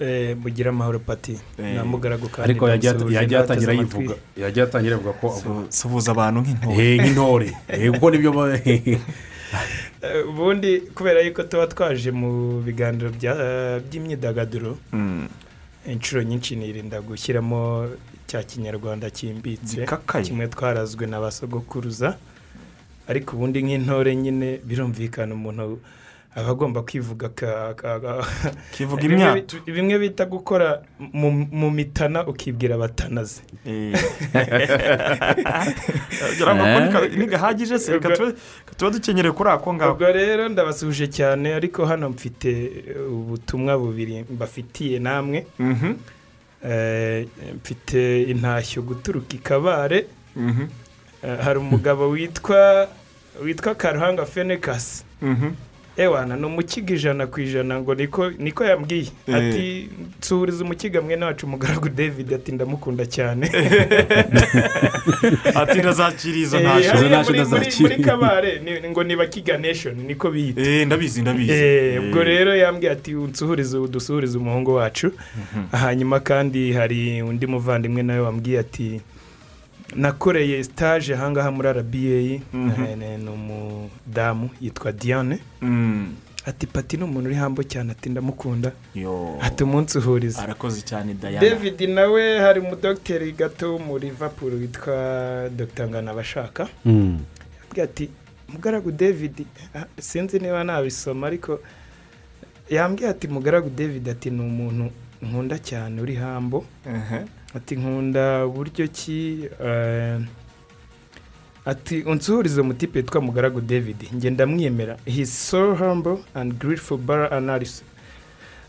Eh, mugira amahoro pati. Eh, namugaragu kandi ariko n'abateze atangira yivuga yajya atangira avuga ko suhuza abantu nk'intore. Eh, nk'intore. Kuko ni byo [laughs] ubundi kubera yuko tuba twaje mu biganiro by'imyidagaduro Mm. Inshuro nyinshi nirinda gushyiramo cya kinyarwanda cyimbitse. Kimwe twarazwe na ba sogokuruza ariko ubundi nk'intore nyine birumvikana umuntu aba agomba kwivuga kivuga bit- bimwe bita gukora mu mitana ukibwira abatanazi Eh. [laughs] Ugira ngo ako ni ka- ni gahagije se tuba dukenyereye kuri ako ngako. Ubwo rero ndabasuhuje cyane ariko hano mfite eh, ubutumwa bubiri mbafitiye namwe. Mhm, Eh, mfite intashyo guturuka i kabare. Mhm, hari umugabo witwa witwa karuhanga fenekasi mhm. Ewana ni umukiga ijana ku ijana ngo niko niko yambwiye. Eh. ati nsuhuriza umukiga mwene wacu umugaragu david ati ndamukunda cyane. [laughs] Ati ndazakira izo ntacyo muri- kabare ngo ni bakiga nation niko biyita. Eh, ndabizi ndabizi. Eh, ubwo rero yambwiye ati unsuhurize udusuhurize umuhungu wacu. Hanyuma kandi hari undi muvandimwe nawe wambwiye ati nakoreye stage ahangaha muri rba Mhm. Eh, ni umudamu yitwa diane. Mm. ati pati ni umuntu uri hambo cyane ati ndamukunda. Yo. Ati umunsi uhuriza. Arakoze cyane dayana david nawe hari umudogiteri gato wo muri liverpool witwa dr. Nganabashaka. Mm. ati mugaragu david ah, sinzi niba nabisoma ariko yambwiye ati mugaragu david ati ni umuntu nkunda cyane uri hambo. Ati nkunda buryo ki eh, ati unsuhurize umutipe witwa mugaragu david. Njye ndamwiyemera he is so humble and grateful bar analysis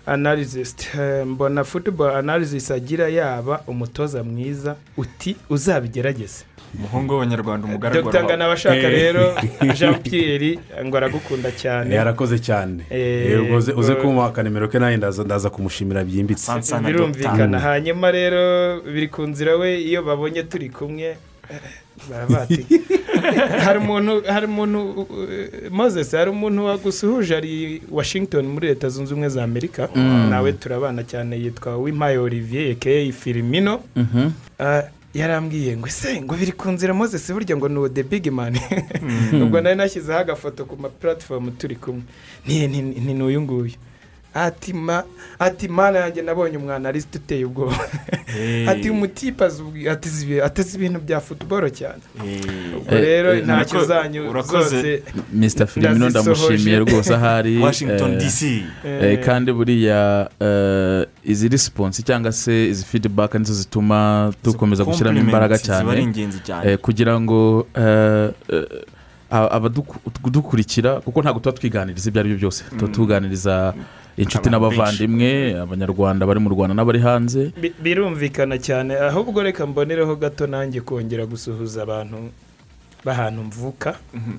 analyst Eh, mbona football analysis agira yaba umutoza mwiza uti uzabigerageze? Umuhungu w'abanyarwanda umugaragu dr nganabashaka Eh. rero [laughs] jean pierre ngo aragukunda cyane. Yarakoze cyane. Eh, uze- ubwo- kumuha akanimero ke nawe ndaza kumushimira byimbitse. Sansa na birumvikana. Hanyuma rero biri ku nzira we iyo babonye turi kumwe baravuga [laughs] hari umuntu hari umuntu moses hari umuntu wagusuhuje ari washington muri leta zunze ubumwe za amerika. Nawe turabana cyane yitwa wimpaye olivier aka filimino. Mhm. Ah, yarambwiye ngo ese ngo biri ku nzira moses burya ngo ni the big man? Ubwo nari nashyizeho agafoto ku ma turi kumwe. Ni uyu nguyu. Ati ma ati mana yanjye nabonye umwana arisite uteye ubwoba. Eh. ati umutipe ateze ibi- ateze ibintu bya futuboro cyane. Eh. ubwo rero eh, ntacyo zanyu zose mr filimino ndamushimiye rwose ahari [laughs] washington eh, dc Eh, kandi buriya eh, izi risiponsi cyangwa se izi feedback nizo zituma dukomeza gushyiramo imbaraga cyane? eh, kugira ngo eh, eh, abadukurikira kuko ntabwo tuba twiganiriza ibyo ari byo byose. Tuba tuganiriza inshuti n'abavandimwe abanyarwanda bari mu rwanda n'abari hanze. Bi- birumvikana cyane ahubwo reka mbonereho gato nanjye kongera gusuhuza abantu b'ahantu mvuka.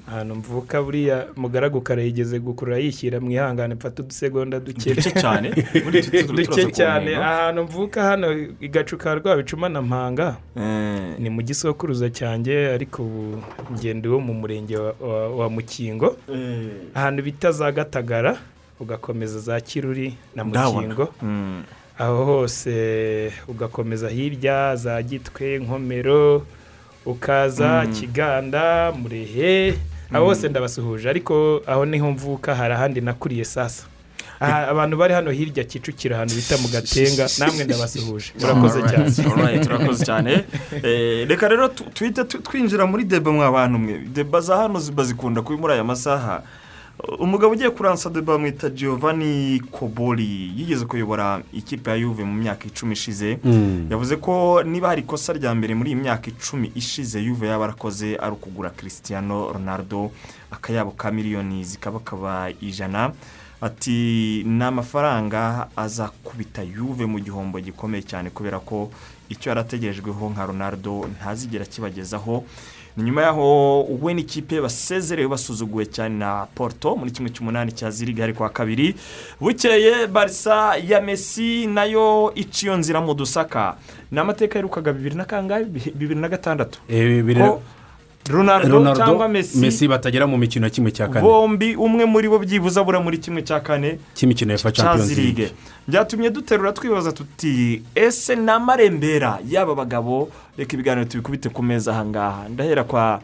Ahantu mvuka buriya mugaragu karayigeze gukurura yishyira mu ihangane mfata udusegonda duke. Duke cyane? [laughs] Duke cyane. ahantu mvuka hano i gacu ka rwabicuma na mpanga. Eh, ni mu gisokuruza cyanjye ariko ubu ngenda wo mu murenge wa mukingo. Eh, ahantu bita za gatagara. Ugakomeza za kiruri na mukingo. Mm. aho hose ugakomeza hirya za gitwe nkomero ukaza Mm. kiganda murehe aho hose ndabasuhuje. Ariko aho ni ho mvuka hari ahandi nakuriye sasa. Abantu bari hano hirya kicukiro ahantu bita mu gatenga namwe ndabasuhuje. Murakoze cyane. Turakoze cyane. [laughs] Eh, reka rero tu- twinjira muri deba mwa bantu mwe. Deba za hano ziba zikunda kuba muri aya masaha. Umugabo ugiye kuransa deba bamwita giovanni kobori yigeze kuyobora ikipe ya yuve mu myaka icumi ishize. Mm. yavuze ko niba hari ikosa rya mbere muri iyi myaka icumi ishize yuve yaba arakoze ari ukugura christiano ronaldo akayabo ka miliyoni zikabakaba ijana. Ati ni amafaranga azakubita yuve mu gihombo gikomeye cyane kubera ko icyo yarategerejweho nka ronaldo ntazigera kibagezaho nyuma yaho we n'ikipe basezerewe basuzuguwe cyane na porto muri kimwe cy'umunani cya ziriga ari kwa kabiri. Bukeye barisa ya mesi na yo ica iyo nzira mu dusaka. Ni amateka yaherukaga bibiri na kangahe? Bi- bibiri na gatandatu. Eh, ronaldo cyangwa mesi batagera mu mikino ya kimwe cya kane. bombi umwe muri bo byibuze abura muri kimwe cya kane cy'imikino ya champions League. Byatumye duterura twibaza tuti ese ni amarembera y'aba bagabo reka ibiganiro tubikubite ku meza ahangaha. Ndahera kwa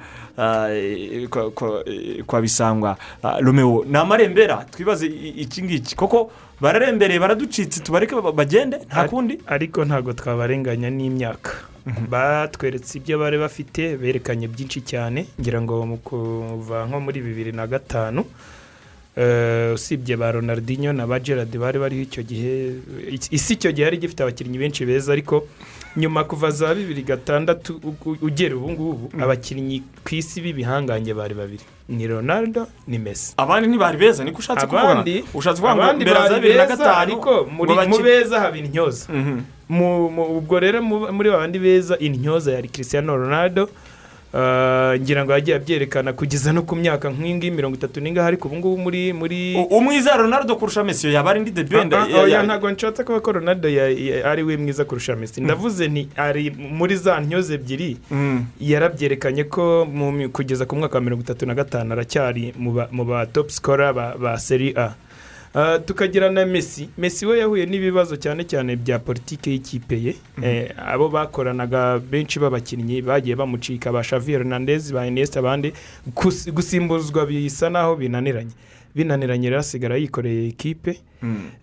kwa- kwa- eh, kwa bisangwa. Ah, romeo ni amarembera twibaze iki ngiki. Koko bararembereye baraducitse tubareke ba- bagende nta kundi? ariko ntabwo twabarenganya n'imyaka. Batweretse ibyo bari bafite berekanye byinshi cyane ngira ngo mu kuva nko muri bibiri na gatanu eh, usibye ba ronaldinho na ba gerard bari bariho icyo gihe isi icyo gihe yari gifite abakinnyi benshi beza ariko nyuma kuva za bibiri gatandatu ugera ubu ngubu abakinnyi ku isi b'ibihangange bari babiri. Ni ronaldo ni messi. Abandi ntibari beza niko ushatse kuvuga abandi ushatse kuvuga ngo mbere za bibiri na gatanu ariko mu beza haba intyoza Mhm. ubwo rero mu- muri babandi beza intyoza yari christiano ronaldo ngira ngo yagiye abyerekana kugeza no ku myaka nk'ingi mirongo itatu n'ingahe ariko ubu ngubu muri muri umwiza ronaldo kurusha mesiyo yaba ari indi debenda Ah, ah, oya ntabwo nshatse kuba ko ronaldo ari we mwiza kurusha mesi ndavuze nti ari muri za ntyoze ebyiri yarabyerekanye ko kugeza ku mwaka wa mirongo itatu na gatanu aracyari mu ba- topu sikora ba seri a. tukagira na mesi mesi we yahuye n'ibibazo cyane cyane bya politiki y'ikipe ye. Eh, abo bakoranaga benshi b'abakinnyi bagiye bamucika ba Xavi Hernandez ba Iniesta abandi Gus- gusimbuzwa bisa naho binaniranye. Binaniranye rero asigara yikoreye ikipe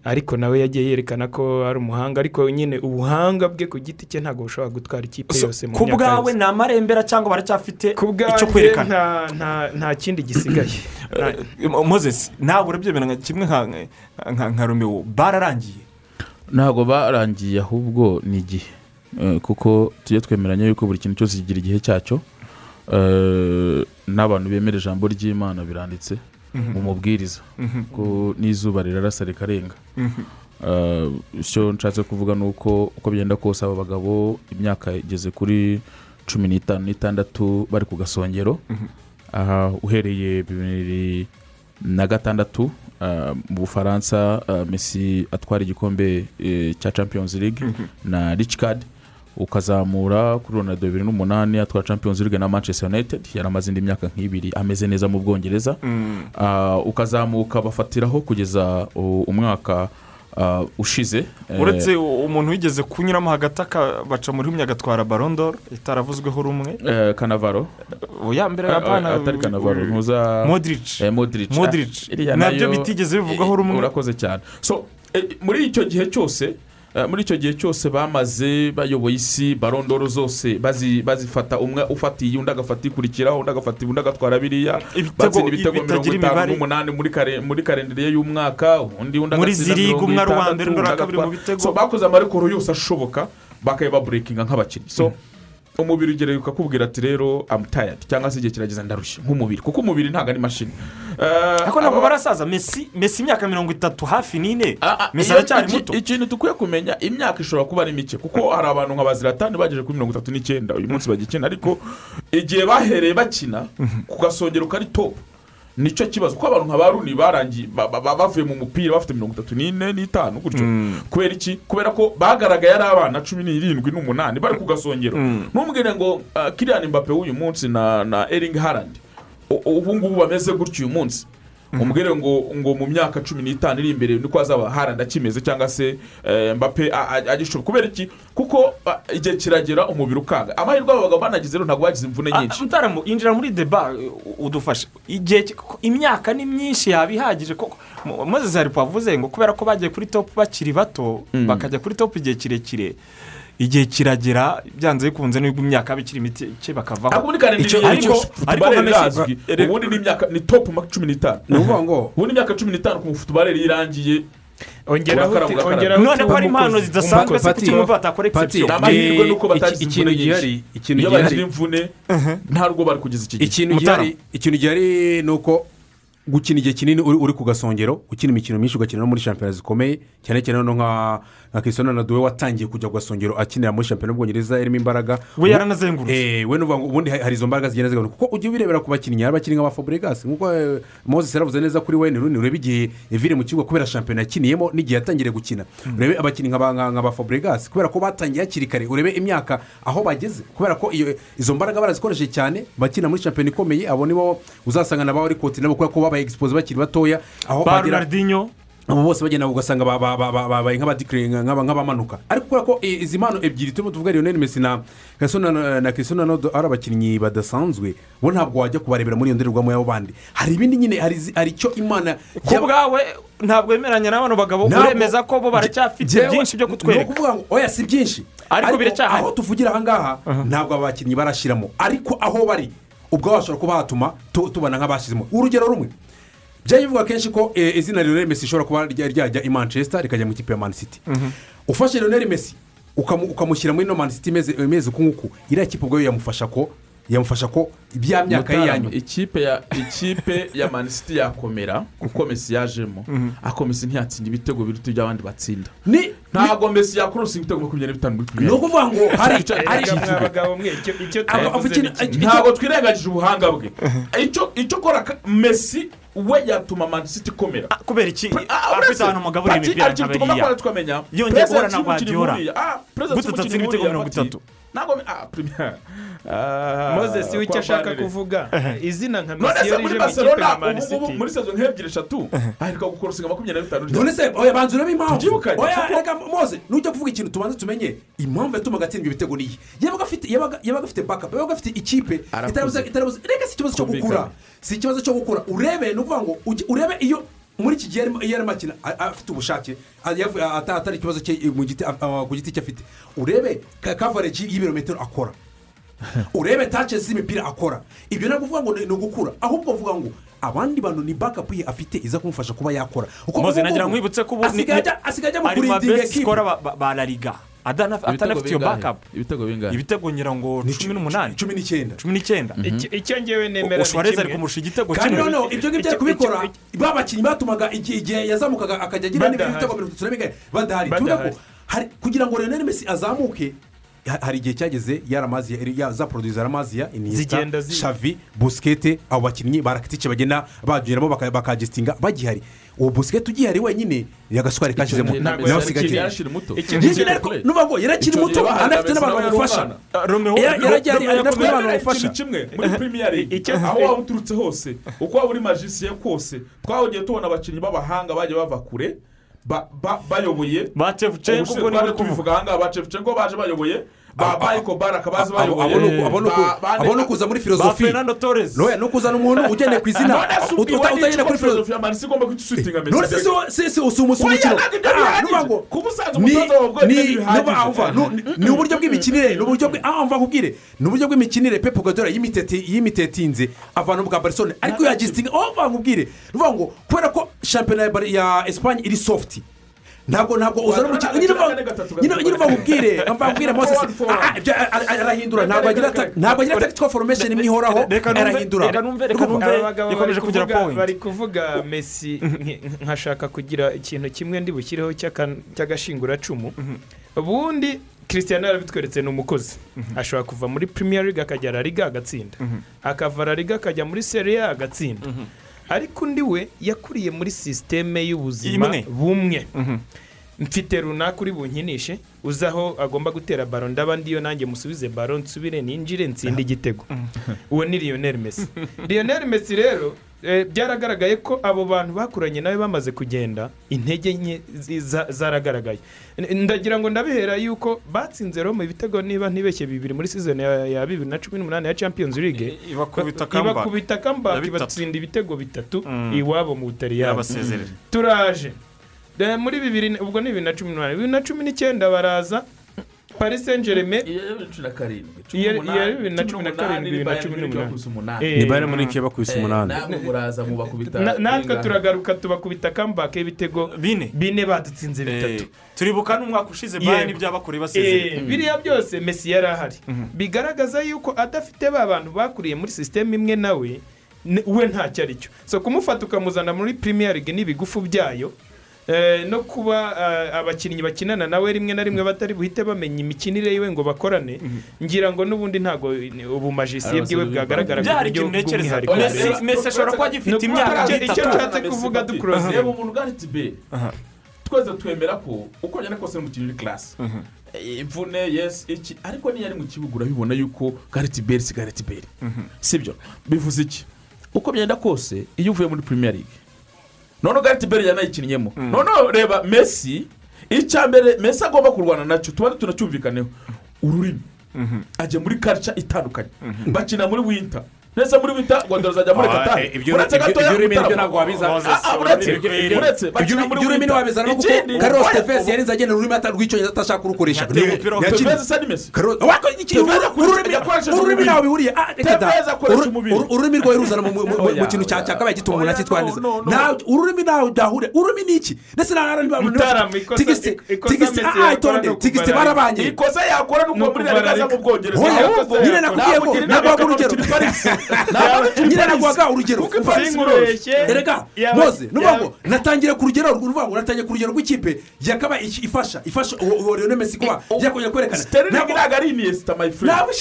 ariko nawe yagiye yerekana ko ari umuhanga ariko nyine ubuhanga bwe ku giti cye ntabwo bushobora gutwara ikipe yose mu ku bwawe ni amarembera cyangwa baracyafite icyo kwerekana? nta- kindi gisigaye. [clears throat] Eh, moses ntabwo urabyemera nka kimwe nka romeo bararangiye? Ntabwo barangiye ahubwo ni igihe. Eh, kuko tujye twemeranya yuko buri kintu cyose kigira igihe cyacyo. Eh, n'abantu bemera ijambo ry'imana biranditse. Mu mubwiriza ko n'izuba rirarasa rikarenga. Eh, icyo nshatse kuvuga ni uko uko bigenda kose aba bagabo imyaka igeze kuri cumi n'itanu n'itandatu bari ku gasongero. Aha uhereye bibiri na gatandatu ah, mu bufaransa ah, messi atwara igikombe eh, cya champions league na richcard. Ukazamura kuri ronaldo bibiri n'umunani atwara champions league na manchester united. Yari amaze indi myaka nk'ibiri ameze neza mu bwongereza. Ah, ukazamuka bafatiraho kugeza uh, umwaka ah, ushize. Eh, uretse umuntu wigeze kunyuramo hagati akabaca muri rumwe agatwara barondoro itaravuzweho rumwe. Eh, kanavaro uya mbere Ah, rapana ah, atari kanavaro ntuza modric. Eh, Modric. Modric. Ah, na byo bitigeze bivugwaho rumwe. urakoze cyane. So eh, muri icyo gihe cyose eh, muri icyo gihe cyose bamaze bayoboye isi barondoro zose bazi- bazifata umwe ufatiye undi agafata ikurikiraho undi agafata undi agatwara biriya batsinda ibitego mirongo itanu n'umunani muri karindiriye y'umwaka undi undi agatsinda mirongo itandatu, undi agatwara- bakoze amarekoro yose ashoboka bakaba baburekinga nk'abakinnyi. So umubiri ugereye ukakubwira ati rero amu tayadi cyangwa se igihe kirageze ndarushye nk'umubiri. Kuko umubiri ntabwo ari mashini Eh, ariko ntabwo barasaza. Mesi mesi imyaka mirongo itatu hafi n'ine. Ah, ah, mesi aracyari muto. ikintu dukwiye kumenya imyaka ishobora kuba ari mike. Kuko hari abantu nka baziratani bagejeje kuri mirongo itatu n'icyenda. Uyu munsi bagikina ariko igihe bahereye bakina ku gasongero kari topu ni cyo kibazo. Kuko abantu nka ba runi barangiye ba- ba- ba- bavuye mu mupira bafite mirongo itatu n'ine n'itanu gutyo. Kubera iki? Kubera ko bagaragaye ari abana cumi n'irindwi n'umunani bari ku gasongero. Ntumbwire ngo ah, kiriyani mbappe w'uyu munsi na na eringi harandi ubu ngubu bameze gutyo uyu munsi. Umubwire ngo ngo mu myaka cumi n'itanu iri imbere niko hazaba haranda kimeze cyangwa se eh, mbappe agishoboye. Kubera iki? Kuko igihe kiragera umubiri ukanga. Amahirwe abo bagabo banagize rero ntabwo bagize imvune nyinshi. Injira muri deba udufashe. Igihe imyaka ni myinshi yaba ihagije. Koko Mo- moses hari avuze ngo kubera ko bagiye kuri topu bakiri bato bakajya kuri topu igihe kirekire igihe kiragera byanze bikunze n'ubwo imyaka bikiri mike bakavaho ariko ubundi ni imyaka ni topu cumi n'itanu. Ni ukuvuga ngo ubundi imyaka cumi n'itanu ku mufutubareri iyo irangiye. None ko hari impano zidasanzwe se kuki mwumva batakora Pati, egisepsiyo Ni amahirwe nuko batagize ikintu imvune gihari nyinshi. iyo bagira imvune nta rugo bari kugeza iki gihe. Ikintu gihari ni uko gukina igihe kinini uri ku gasongero ukina imikino myinshi ugakina no muri shampiyona zikomeye cyane cyane nka nka Cristiano Ronaldo we watangiye kujya ku gasongero akinira muri shampiyona y'ubwongereza irimo imbaraga. We yaranazengurutse. Eh, we nuvuga ngo ubundi ha- hari izo mbaraga zigenda zigabanuka kuko ujya ubirebera ku bakinnyi hari abakinnyi nka ba Fabregas. Nk'uko eh, Moses yaravuze neza kuri Wayne Rooney urebe igihe yaviriye mu kibuga kubera shampiyona yakiniyemo n'igihe yatangiriye gukina. Urebe abakinnyi nka ba- Fabregas. Kubera ko batangiye hakiri kare urebe imyaka aho bageze. Kubera ko izo mbaraga barazikoresheje cyane bakina muri shampiyona ikomeye abo nibo uzasanga na ba Orikoti nabo kubera ko babaye egisipoze bakiri batoya. Aho ba bagera abo bose bagenda ugasanga ba- ba- ba- ba- babaye nk'abadikire nk'aba- nk'abamanuka. Ariko kubera ko izi mpano ebyiri turimo tuvuga Lionel Messi na na na Cristiano Ronaldo ari abakinnyi badasanzwe bo ntabwo wajya kubarebera muri iyo ndorerwamo y'abo bandi. Hari ibindi nyine hari icyo imana ku bwawe ntabwo wemeranya n'abano bagabo Ntabwo- uremeza ko bo baracyafite byinshi byo ni kutwereka. ukuvuga ngo oya si byinshi. Ariko biracyahari. aho tuvugira aha ngaha ntabwo aba bakinnyi barashyiramo ariko aho bari ubwo bashobora kuba hatuma tu- tubona nk'abashyizemo. Urugero rumwe byari bivugwa kenshi ko eh, izina Lionel Messi rishobora kuba rya- ryajya i manchester rikajya mu ikipe ya man city. Ufashe Lionel Messi ukamu- ukamushyira muri ino man city imeze imeze uku nguku iriya kipe ubwayo yamufasha ko yamufasha ko ibya myaka ye ya Mutarama, nyuma. ikipe ya ikipe ya manisiti yakomera kuko mesi yajemo. Ariko mesi ntiyatsinda ibitego biruta iby'abandi batsinda. Ni ntabwo mesi yakorosa ibitego makumyabiri n'itanu muri ni pimiyeri ukuvuga ngo hari hari icyo ni ntabwo twirengagije ubuhanga bwe. [laughs] Icyo icyo kora ka- mesi we yatuma manisiti ikomera Ah, kubera iki? Ah, afite ahantu mugaburira Pati, imipira tukamenya Yongeye guhura na y'umukinnyi atatsinda ibitego mirongo itatu? Ntabwo ah, [laughs] Ah, moses w'icyo kwa ashaka Vanille. kuvuga. [laughs] Izina nka none mesi se iyo muri rije mu ikipe ubu mani city. muri sezo nk'ebyiri eshatu aheruka gukorosinga makumyabiri na bitanu none se oya banza urebe impamvu Tubyibukanye, reka moze nujya kuvuga ikintu tubanze tumenye impamvu yatumaga atsindwa ibitego niyi yabaga afite bakapu yabaga afite ikipe itarabuze reka si ikibazo cyo gukura. Si ikibazo cyo gukura. Urebe ni ukuvuga ngo urebe iyo muri iki gihe iyo arimo akina afite ubushake atari ikibazo cye a- ku giti cye afite. Urebe ka- kavareji y'ibirometero akora. [laughs] Urebe tace z'imipira akora. Ibyo ntabwo uvuga ngo ni ugukura ahubwo uvuga ngo abandi bantu ni bakapu ye afite iza kumufasha kuba yakora. Ubu nagira nkwibutse ko ubu ni- asigaye ajya- mu kurindinga scorer ba- ba- atanafite iyo bakapu ibitego bingahe? ibitego ngira ngo cumi n'umunani. cumi n'icyenda cumi n'icyenda Icyo- icyo ngewe nemera ni ushwareze ari kimwe kumurusha igitego kandi kimwe. noneho ibyo ngibyo ari kubikora ba bakinnyi batumaga igihe yazamukaga akajya agira n'ibitego mirongo itatu na bingahe badahari. Tuvuga ko kugira ngo Lionel Messi azamuke hari igihe cyageze yaramazi ya za produce yaramaziya iniesta Zigenda zi- shavi busikete abo bakinnyi ba rakitice bagenda bageramo bakagistinga bagihari uwo busikete ugihari wenyine yagaswari kashyizemo nawe ariko nuvuga ngo yari akiri muto anafite n'abantu bamufasha umwana. Ah, Romeo Yari- yari agiye- Romeo yari- yakoze- yari- Kubera bamufasha. kimwe muri primiyari Icyo- aho waba uturutse hose uko waba uri majisiye kose twagiye tubona abakinnyi b'abahanga bagiye bava kure bayoboye. Ba Shevchenko ubushize ubwo twaje ni we tubivuga ahangaha ba Shevchenko baje bayoboye. Ba bayiko Abo- abo bayoboye ni uku- abo ni uku- ba- bane- abo ni ukuza muri filozofi fernando torres noya ni ukuzana umuntu ugendeye ku izina none se uta- ubwiwe uta- utagendeye n'icyo kuri filozofi manisi igomba guhita usutinga se si umukino Ah, ni uburyo bw'imikinire ni uburyo ah nkubwire ni uburyo bw'imikinire pepu gadora yimitetinze avana bwa barisone ariko yagistinga oh mva nkubwire ni ukuvuga ngo kubera ko shampiyona ya esipanye iri sofuti ntabwo ntabwo uzana umukino nyine ah, ah, ibyo a- a- arahindura ntabwo agira agira tactical formation imwe ihoraho arahindura reka numve reka numve kugira kuvuga- point bari kuvuga mesi nk- nkashaka kugira ikintu kimwe ndi bushyireho cy'agashinguracumu ubundi christian yarabitweretse ni umukozi ashobora kuva muri premier league akajya la liga agatsinda akava la liga akajya muri serie A agatsinda ariko undi we yakuriye muri sisiteme y'ubuzima bumwe. Mfite runaka uri bunkinishe uzi aho agomba gutera baro ndaba ndiyo nanjye musubize baro nsubire ninjire nsinde igitego. Uwo ni lionel messi. Lionel messi rero byaragaragaye ko abo bantu bakuranye nawe bamaze kugenda intege nke zaragaragaye. Ndagira ngo ndabihera yuko batsinze roma ibitego niba ntibeshye bibiri muri season ya bibiri na cumi n'umunani ya champions league. Ibakubita kamba. ibatsinda ibitego bitatu Mm. iwabo mu butaliyani. Turaje. Eh, muri bibiri ubwo ni bibiri na cumi n'umunani. Bibiri na cumi n'icyenda baraza paris saint germain iya bibiri na cumi na karindwi bibiri na cumi na cumi n'umunani. Eh, ni bayern munich bakubise umunani natwe turagaruka tubakubita kambake y'ibitego bine. bine badutsinze bitatu. Eh, turibuka n'umwaka ushize bayani by'abakure Eh, basezerera biriya byose mesi yari ahari bigaragaza yuko adafite ba bantu bakuriye muri sisiteme imwe nawe we ntacyo ari cyo so kumufata ukamuzana muri premier league n'ibigufu byayo eh, no kuba eh, abakinnyi bakinana nawe rimwe na rimwe batari buhite bamenya imikinire yiwe ngo bakorane ngira ngo n'ubundi ntabwo ubumajisiye bwiwe bwagaragara mu byari buryo bw'umwihariko. Messi ashobora kuba agifite imyaka icyo- nshatse kuvuga dukuroze. Reba umuntu ugana tibe twese twemera ko uko agenda kose ni umukinnyi uri karasi imvune yesi iki ariko niyo ari mu kibuga urabibona yuko gareti beri si gareti beri sibyo. Bivuze iki? Uko byenda kose iyo uvuye muri premier league noneho gareti beri yanayikinnyemo noneho reba mesi icya mbere mesi agomba kurwana na cyo tuba tunacyumvikaneho. Ururimi. Ajya muri karica itandukanye. Bakina muri winta ndetse muri wita ngo azajya muri Ah, eh, uretse gatoya ibyo ururimi ni byo ntabwo wabizana. Ah, ah, uretse Ibyo- ururimi ntiwabizana no kuko ikindi karosi oya, tefesi ubu- yarinze agenda ururimi rw'icyongereza atashaka kurukoresha. Ururimi- ntaho bihuriye. Ah, ururimi rwawe ruzana mu- kintu cya oya. cya kabaye gituma umuntu. Nta- ururimi ntaho byahuriye ururimi ni iki? Ndetse nta Mutarama, ikosa- ikosa Messi yakora itonde no tigisite kuva barabanye ikosa yakora nuko muri Rariga. mu bwongereza. Nyine nakubwiye ko naguha urugero. Nyine naguhaga urugero Kuko i Paris Sinkubeshye. biroroshye. erega Yaba- moze nuvuga yaba- ngo natangiye ku rugero ruvuga ngo natangiye ku rugero rw'ikipe yakaba iki- ifasha ifasha uwo Lionel Messi kuba yakongera kwerekana Sterling Ntabwo- ntabwo ari ntabwo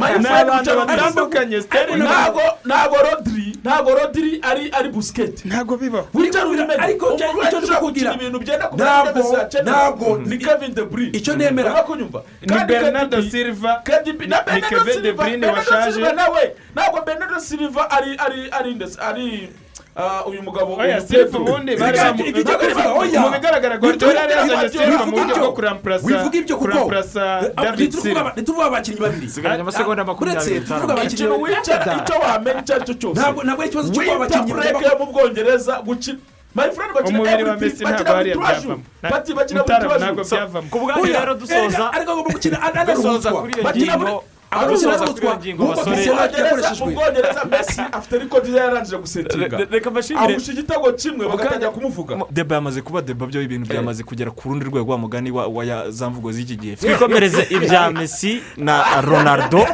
My ni abantu batandukanye Sterling ntabwo ntabwo rodiri ntabwo rodiri ari ari busiketi ntabwo bibaho Ariko icyo ndi kukubwira, ntabwo- ntabwo ni ni- kevin de bruyne icyo nemera. ni KDB silva ni Kevin De Bernardo washaje. Nawe ntabwo Bernardo Silva ari ari ari ndetse ari ah, uyu mugabo uyu Pedro. ubundi bari Ibyo- bamu- ibyo- ibyo- ibyo- oya. mu bigaragara guardiola yari yazanye silva mu buryo bwo ibyo kuko kuramplasa Eh, david aba- ntituvuga abakinnyi babiri. Sigaranye amasegonda makumyabiri n'itanu. tuvuga abakinnyi ikintu wicara icyo wamenya icyo ari cyo cyose. Ntabwo ntabwo ari ikibazo cy'uko abakinnyi yo mu bwongereza gukina umubiri wa bakina ntabwo hariya byavamo. Trash ntabwo byavamo. Ku bwanyu rero dusoza. Ariko agomba gukina dusoza anaruhutswa kuri iyo ngingo. Ngingo wumva basore Cristiano yakoreshejwe mu bwongereza messi afite rikodi ye yarangije gusetinga Re- reka mbashimire ahusha igitego kimwe bagatangira kumuvuga deba yamaze kuba deba byo ibintu byamaze kugera ku rundi rwego wa mugani wa za mvugo z'iki gihe. Twikomereze ibya messi na ronaldo.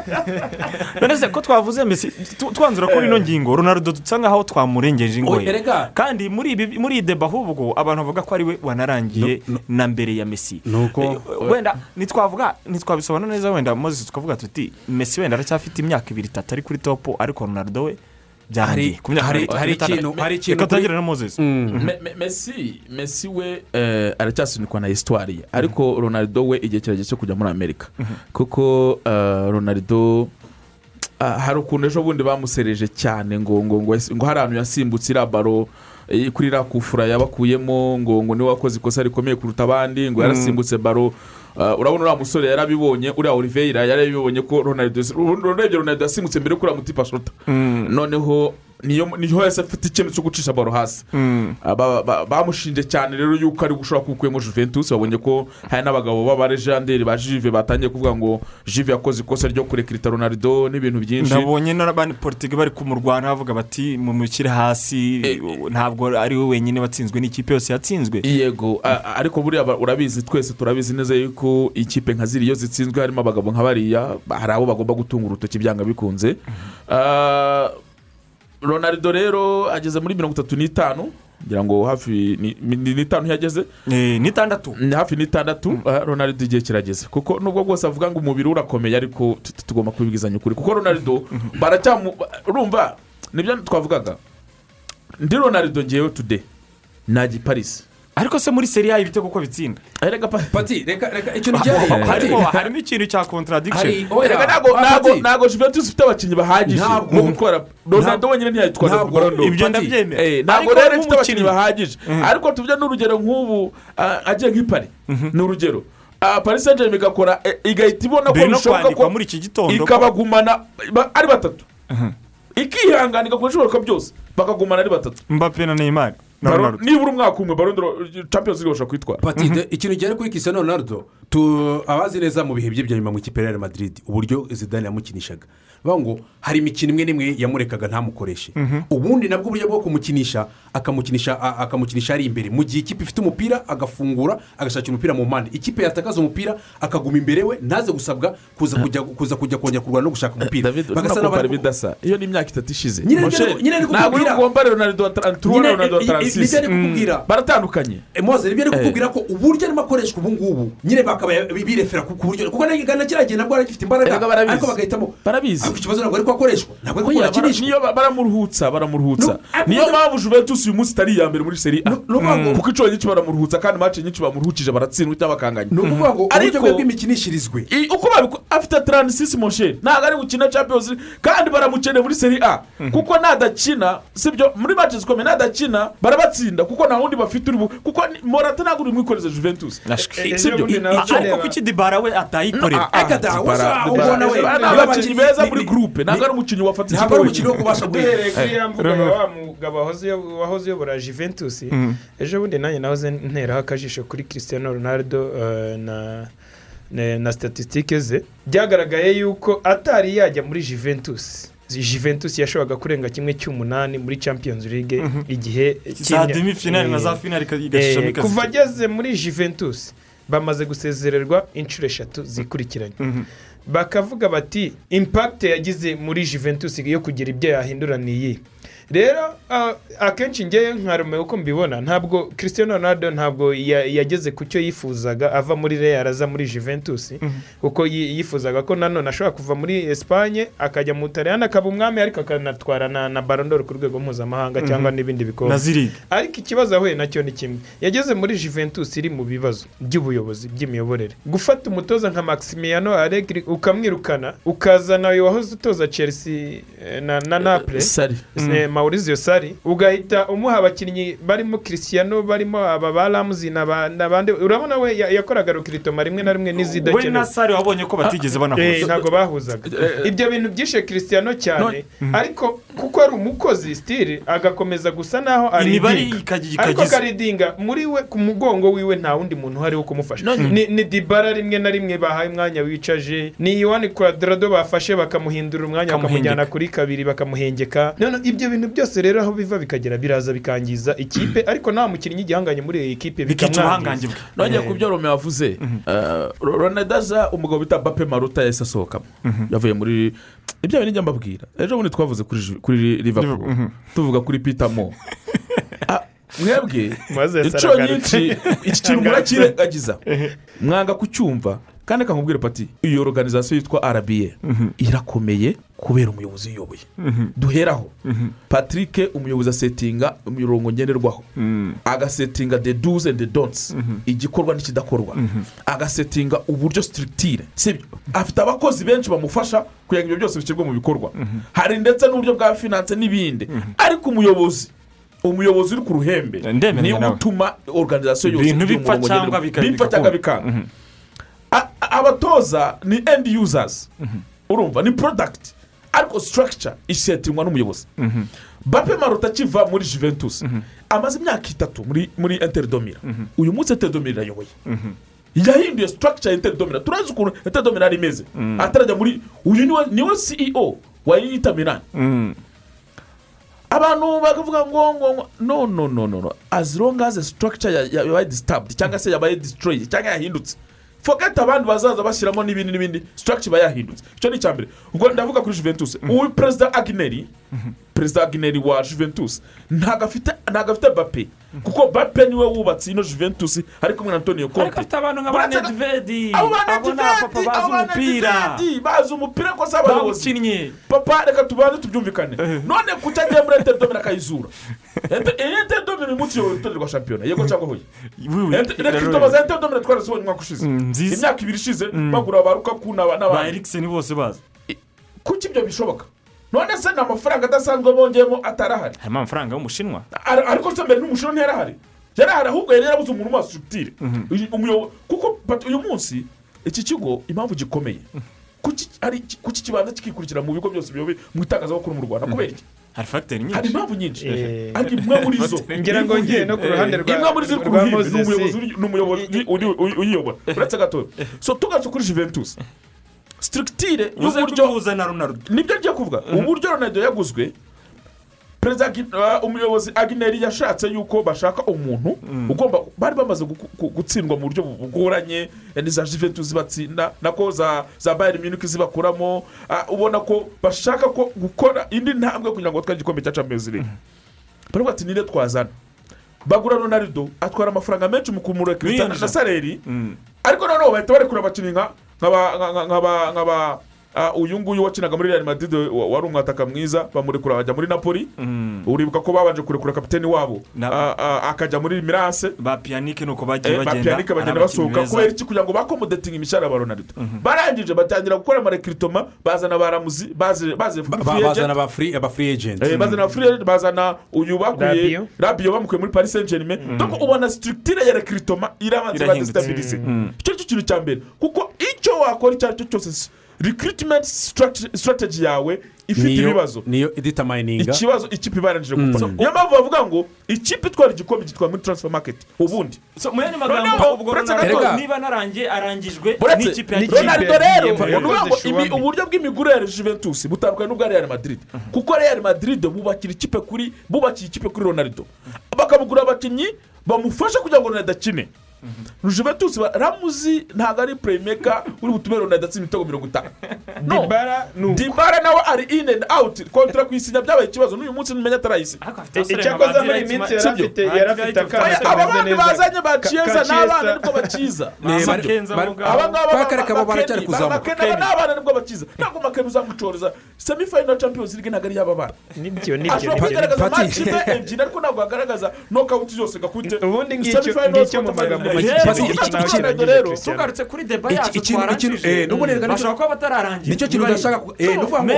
[laughs] None se ko twavuze messi? Tu- twanzura kuri ino ngingo ronaldo dusa nkaho twamurengeje ingoye erega. kandi muri iyi deba ahubwo abantu bavuga ko ari we wanarangiye na mbere ya messi. Nuko- Eh, wenda ntitwavuga ntitwabisobanura neza wenda moses tukavuga tuti messi wenda aracyafite imyaka ibiri itatu ari kuri topu ariko ronaldo we byarangiye. Ku myaka hari ikintu hari ikintu reka tugire na moses. Me- me- messi messi we eh, aracyasunikwa na ye. Ariko ronaldo we igihe kirageze cyo kujya muri amerika. Kuko eh, ronaldo ah, hari ukuntu ejo bundi bamusereje cyane ngo ngo ngo hari ahantu yasimbutse iriya baro kuri iriya kufura yabakuyemo ngo ngo ni we wakoze ikosa rikomeye kuruta abandi ngo yarasimbutse baro. Ah, urabona uriya musore yarabibonye uriya oliveira yarabibonye ko ronaldo urebye ronaldo yasimbutse mbere kuri uriya mutipa shota noneho ni ho yahise afite icyemezo cyo gucisha baro hasi. Ah, ba- ba- bamushinje cyane rero yuko ari gushobora kuwukuyemo juventus babonye ko hari n'abagabo b'abarejanderi ba jive batangiye kuvuga ngo jive yakoze ikosa ryo kurekirita ronaldo n'ibintu byinshi. Ndabonye n'abandi politiki bari kumurwana bavuga bati mumushyire hasi ntabwo ari we wenyine watsinzwe n'ikipe yose yatsinzwe. Yego ariko buriya urabizi twese turabizi neza yuko ikipe nka ziriya iyo zitsinzwe harimo abagabo nka bariya hari abo bagomba gutunga urutoki byanga bikunze. Ah, ronaldo rero ageze muri mirongo itatu n'itanu. Ngira ngo hafi ni- ni n'itanu yageze. N'itandatu. Ni hafi n'itandatu. Ah, ronaldo igihe kirageze. Kuko nubwo bwose avuga ngo umubiri urakomeye ariko tu- tu- tugomba kubibwizanya ukuri. Kuko ronaldo baracyamu urumva ni byo twavugaga ndi ronaldo ngewe today najya i paris. Ariko se muri seriya ibitego uko bitsinda? Pa pati reka reka ikintu gihari harimo ikintu cya erega ntabwo juventus ifite abakinnyi bahagije. Mu gutwara ronaldo wenyine ntiyayitwara Ntabwo. kuko ibyo ndabyemera. Eh, ntabwo rero ifite abakinnyi bahagije. Ariko tuvuge n'urugero nk'ubu ah, agiye nk'ipari. Ni urugero. Ah, paris saint germain igakora eh, igahita ibona ko bishoboka ko muri iki gitondo ko- ikabagumana ba- ari batatu. Ikihangana igakora ibishoboka byose. Bakagumana ari batatu. Mbappe na ronaldo nibura umwaka umwe barondoro champions league bashobora kwitwara. Pati de- ikintu gihari kuri Ronaldo tu abazi neza mu bihe bye bya nyuma mu ikipe ya Madrid uburyo zidane yamukinishaga. Bavuga ngo hari imikino imwe n'imwe yamurekaga ntamukoreshe. Ubundi nabwo uburyo bwo kumukinisha akamukinisha ari imbere. Mu gihe ikipe ifite umupira agafungura agashakira umupira mu mpande. Ikipe yatakaza umupira akaguma imbere we ntaze gusabwa kuza kujya kongera kurwana no gushaka umupira. David bagasa urabona ko n'abari bidasa iyo ni imyaka itatu ishize. Nyine nyine ni byo ntabwo kukubwira. bugombare ronaldo wa kukubwira. baratandukanye moze ni byo ari Eh. kukubwira ko uburyo arimo akoreshwa ubu ngubu. Nyine bakaba birefera ku buryo kuko na kiriya gihe nabwo aragifite imbaraga. Barabizi. ariko bagahitamo Barabizi. Ariko ikibazo ntabwo ariko akoreshwa ntabwo ariko Oya, bara- akinishwa niyo ba- baramuruhutsa baramuruhutsa niyo mpamvu juventus uyu munsi itari iya mbere muri seri a kuko inshuro nyinshi baramuruhutsa kandi mace nyinshi bamuruhukije baratsindwa cyangwa bakanganya ni ukuvuga ngo uburyo bwe bw'imikinishirizwe uko babikora afite taransisi mosheri ntabwo ari gukina champions kandi baramukeneye muri seri a kuko nadakina sibyo muri mace zikomeye nadakina barabatsinda kuko nta wundi bafite uri kuko morata ntabwo uri mwikoreza juventus. Eh, sibyo ariko kuki dibara we atayikorera Eka da, Dybala- wasa Dybala- ubona we niba ni abakinnyi beza muri gurupe ntabwo ari umukinnyi wafata ntabwo ari umukino wo kubasha duhereye guhera kuri ya mbuga ya wa mugabo wahoze uyo- wahoze uyobora juventus. Ejo bundi nanjye nahoze nteraho akajisho kuri cristiano ronaldo eh, na na- statisitike ze. Byagaragaye yuko atari yajya muri juventus. Juventus yashoboraga kurenga kimwe cy'umunani muri champions league igihe za demi finali na eh, za finali igashishamo Eh, kuva ageze muri juventus bamaze gusezererwa inshuro eshatu zikurikiranye. Bakavuga bati impakite yagize muri juventus yo kugira ibyo yahindura ni iyi rero akenshi ngewe nka romeo uko mbibona ntabwo christian ronaldo ntabwo ya- yageze ku cyo yifuzaga ava muri real aza muri juventus. Kuko yi- yifuzaga ko nanone ashobora kuva muri esipanye akajya mu butaliyani akaba umwami ariko akanatwara na, na barondoro ku rwego mpuzamahanga cyangwa n'ibindi ziriga ariko ikibazo ahuye na cyo ni kimwe. Yageze muri juventus iri mu bibazo by'ubuyobozi by'imiyoborere. Gufata umutoza nka maximiano alegri ukamwirukana ukazana uyu wahoze utoza chelsea eh, na, na eh, maurizio sari ugahita umuha abakinnyi barimo cristiano barimo aba ba ramuzi n'aba- n'abandi urabona we ya- yakoraga rukiritoma rimwe na rimwe we na n'izidakenewe sare wabonye ko batigeze Eh, banahuza ntabwo bahuzaga. Ibyo bintu byishe christiano cyane ariko kuko ari umukozi sitiri agakomeza gusa naho imibare aridinga ariko akaridinga muri we ku mugongo wiwe nta wundi muntu uhari wo kumufasha. Ni, ni dibara rimwe na rimwe bahaye umwanya wicaje. Ni iwani kwadrado bafashe bakamuhindura umwanya bakamujyana kuri kabiri bakamuhengeka. None ibyo bintu byose rero aho biva bikagera biraza bikangiza ikipe ariko nta mukinnyi igihanganye muri iyi kipe bikamwangiza. Nongeye ku byo romeo yavuze ronadaza umugabo bita bape maruta yahise asohokamo yavuye muri ibyo bintu njya mbabwira. Ejo bundi twavuze kuri kuri liverpool. Tuvuga kuri peter mo [laughs] Ah, mwebwe inshuro nyinshi iki kintu murakirengagiza. Mwanga kucyumva kandi akakubwira pati iyo organizasiyo yitwa rba irakomeye kubera umuyobozi uyoboye. Duheraho. Patrick umuyobozi asetinga imirongo ngenderwaho. Agasetinga the do's and the don'ts. Igikorwa n'ikidakorwa. Agasetinga uburyo sitirigitire sibyo? Afite abakozi benshi bamufasha kugira ngo ibyo byose bishyirwe mu bikorwa. Hari ndetse n'uburyo bwa finance n'ibindi. Ariko umuyobozi umuyobozi uri ku ruhembe Ndemeranya ni we utuma organizasiyo yose Ibintu bipfa cyangwa bikanga. Abatoza ni end users. Urumva? Ni product. Ariko structure isetingwa n'umuyobozi bape maruta akiva muri juventus amaze imyaka itatu muri muri interdomira uyu munsi interdomira irayoboye yahinduye structure ya interdomira turazi ukuntu interdomira yari imeze atarajya muri uyu ni we ceo wa inter milan abantu bakavuga ngo ngo no no no no ya- ya- yabaye disturbed cyangwa se yabaye destroyed cyangwa yahindutse forget abandi bazaza bashyiramo n'ibindi n'ibindi. Structure iba yahindutse icyo ni icya mbere. Ubwo ndavuga kuri juventus uyu perezida agineri perezida agineri wa juventus. Ntabwo afite ntabwo afite bape kuko bape ni we wubatse ino juventus ari kumwe na antonio ariko conte afite abantu nka ba nedvedi abo ba bazi abo ba Nedved, bazi umupira ko si abayobozi. Papa reka tubanze tubyumvikane. None kuki agiye muri enterindomire akayizura Ente- iyi enterindomire uyu munsi yobora urutonde rwa shampiyona yego cyangwa Ente- reka tubaza enterindomire twarasibonye umwaka ushize. Mm, imyaka ibiri ishize bagura ba rukaku n'aba- ba erikiseni bose bazi. Kuki ibyo bishoboka? None se ni amafaranga adasanzwe bongeyemo atarahari. Harimo amafaranga y'umushinwa Ar- ariko se mbere n'umushino ntiyarahari yarahari ahubwo yari yarabuze umuntu umaze subutire kuko but uyu munsi iki kigo impamvu gikomeye. Kuki kibanza kikikurikira mu bigo byose mu itangazamakuru mu rwanda? Kubera iki? Hari fagiteri hari nyinshi impamvu nyinshi. Eh. ariko imwe muri zo ngira ngo ngiye no ku ruhande rwa imwe muri zo ku ruhimbi. Ni umuyobozi uri- uyiyobora. Uretse gatoya so tugarutse kuri juventus sitirigitire uze y'uburyo ni byo ngiye kuvuga. Uburyo ronaldo yaguzwe perezida uh, umuyobozi agineri yashatse yuko bashaka umuntu ugomba bari bamaze gutsindwa mu buryo bugoranye ni za juventus batsinda nako za za bayern munich zibakuramo. Uh, ubona ko bashaka ko gukora indi ntambwe kugira ngo batware igikombe cya champions league. Baravuga ati ninde twazana? Bagura ronaldo atwara amafaranga menshi mu Binjiza. na saleri ariko noneho bahita barekura abakinnyi nka nk'aba ah, uyu nguyu wakinaga muri real madrid wa- wari umwataka mwiza bamurekura bajya muri napoli. Uribuka ko babanje kurekura kapiteni wabo. Ah, ah, akajya muri mirase. Ba piyanike ni uko bagiye bagenda hari bagenda basohoka kubera iki? Kugira ngo bakomodetinge imishahara ba ronaldo. Barangije batangira gukora amarekiritoma bazana ba ramuzi bazi bazi Ba- free agent. bazana free agent. Eh, bazana bazana uyu bakuye rabiyo bamukuye muri paris saint germain donc ubona sitirigitire ya rekiritoma irabanza Irahindutse. badesitabilize icyo ni cyo kintu cya mbere. Kuko icyo wakora icyo ari cyo cyose si- recruitment strategy- strategy yawe ifite ibibazo. niyo iditamayininga ikibazo ikipe ibarangije Mm. gupfa niyo mpamvu bavuga ngo ikipe itwara igikombe gitwara muri transfer market. Ubundi. So, mu yandi magambo ubwo niba narangiye arangije uretse n'ikipe ya ronaldo rero uburyo bw'imigurire ya juventus butandukanye n'ubwa real madrid. Kuko real madrid bubakira ikipe kuri bubakiye ikipe kuri ronaldo. Bakamugura abakinnyi bamufasha kugira ngo ronaldo akine. Juventus ba- ramuzi ntabwo ari playmaker uri butume ronaldo atsinda ibitego mirongo itanu. No. Dibara ni uko dibara nawe ari in and out. Kontra kuyisinya byabaye ikibazo. N'uyu munsi ntumenya atarayisinya icyakoze muri iyi minsi yari afite yari afite akana aba kameze bandi neza. bazanye baciza n'abana ni bwo bakiza [laughs] aba ngaba Bakareka abo baracyari kuzamuka. n'abana ni bwo bakiza ntabwo makeni uzamucoreza semifinal champions league ntabwo ari ni byo ni byo ashobora kugaragaza match imwe ebyiri ariko ntabwo agaragaza knockout zose. Gakubite ubundi ngicyo Semifinals, ngicyo mu magambo tugarutse kuri deba yacu rero- bashobora kuba batararangiza ni cyo kintu udashaka ni ukuvuga ngo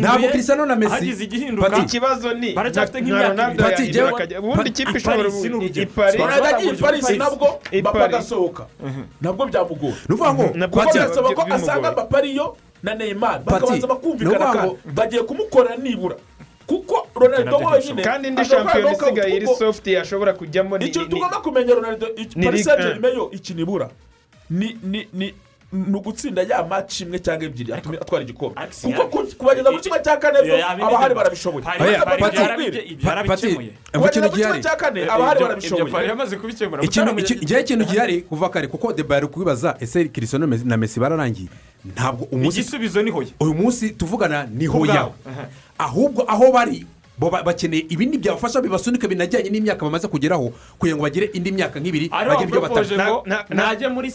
ntabwo Cristiano na Messi hagize igihinduka ikibazo ni Baracyafite nk'imyaka ibiri. Ubundi ikipe ishobora Paris ni urugero. i Paris ronaldo agiye i paris Paris. nabwo bapfa agasohoka nabwo byamugora ni ukuvuga ngo birasaba ko asanga mbappe ariyo na neymar bakabanza bakumvikana bagiye kumukorera nibura kuko ronaldo wenyine kandi indi ashobora shampiyona isigaye iri kuko soft yashobora kujyamo ni icyo ni- tugomba kumenya ronaldo ni paris Ligue saint germain yo ikintu ibura ni ni ni ni ugutsinda ya match imwe cyangwa ebyiri atuma atwara igikombe. Kuko kubageza ku kimwe cya kane abahari barabishoboye. Kubageza kintu ku kimwe gihari cya kane abahari ibyo barabishoboye. Igihe ikintu gihari kuva kare kuko deba yari kubibaza ese Messi- na mesi bararangiye. Ntabwo umunsi igisubizo ni hoya. Uyu munsi tuvugana ni hoya. Ahubwo aho bari bakeneye ibindi byabafasha bibasunika binajyanye n'imyaka bamaze kugeraho kugira ngo bagire indi myaka nk'ibiri bagire ibyo batanga. Ngo Na- na- najye muri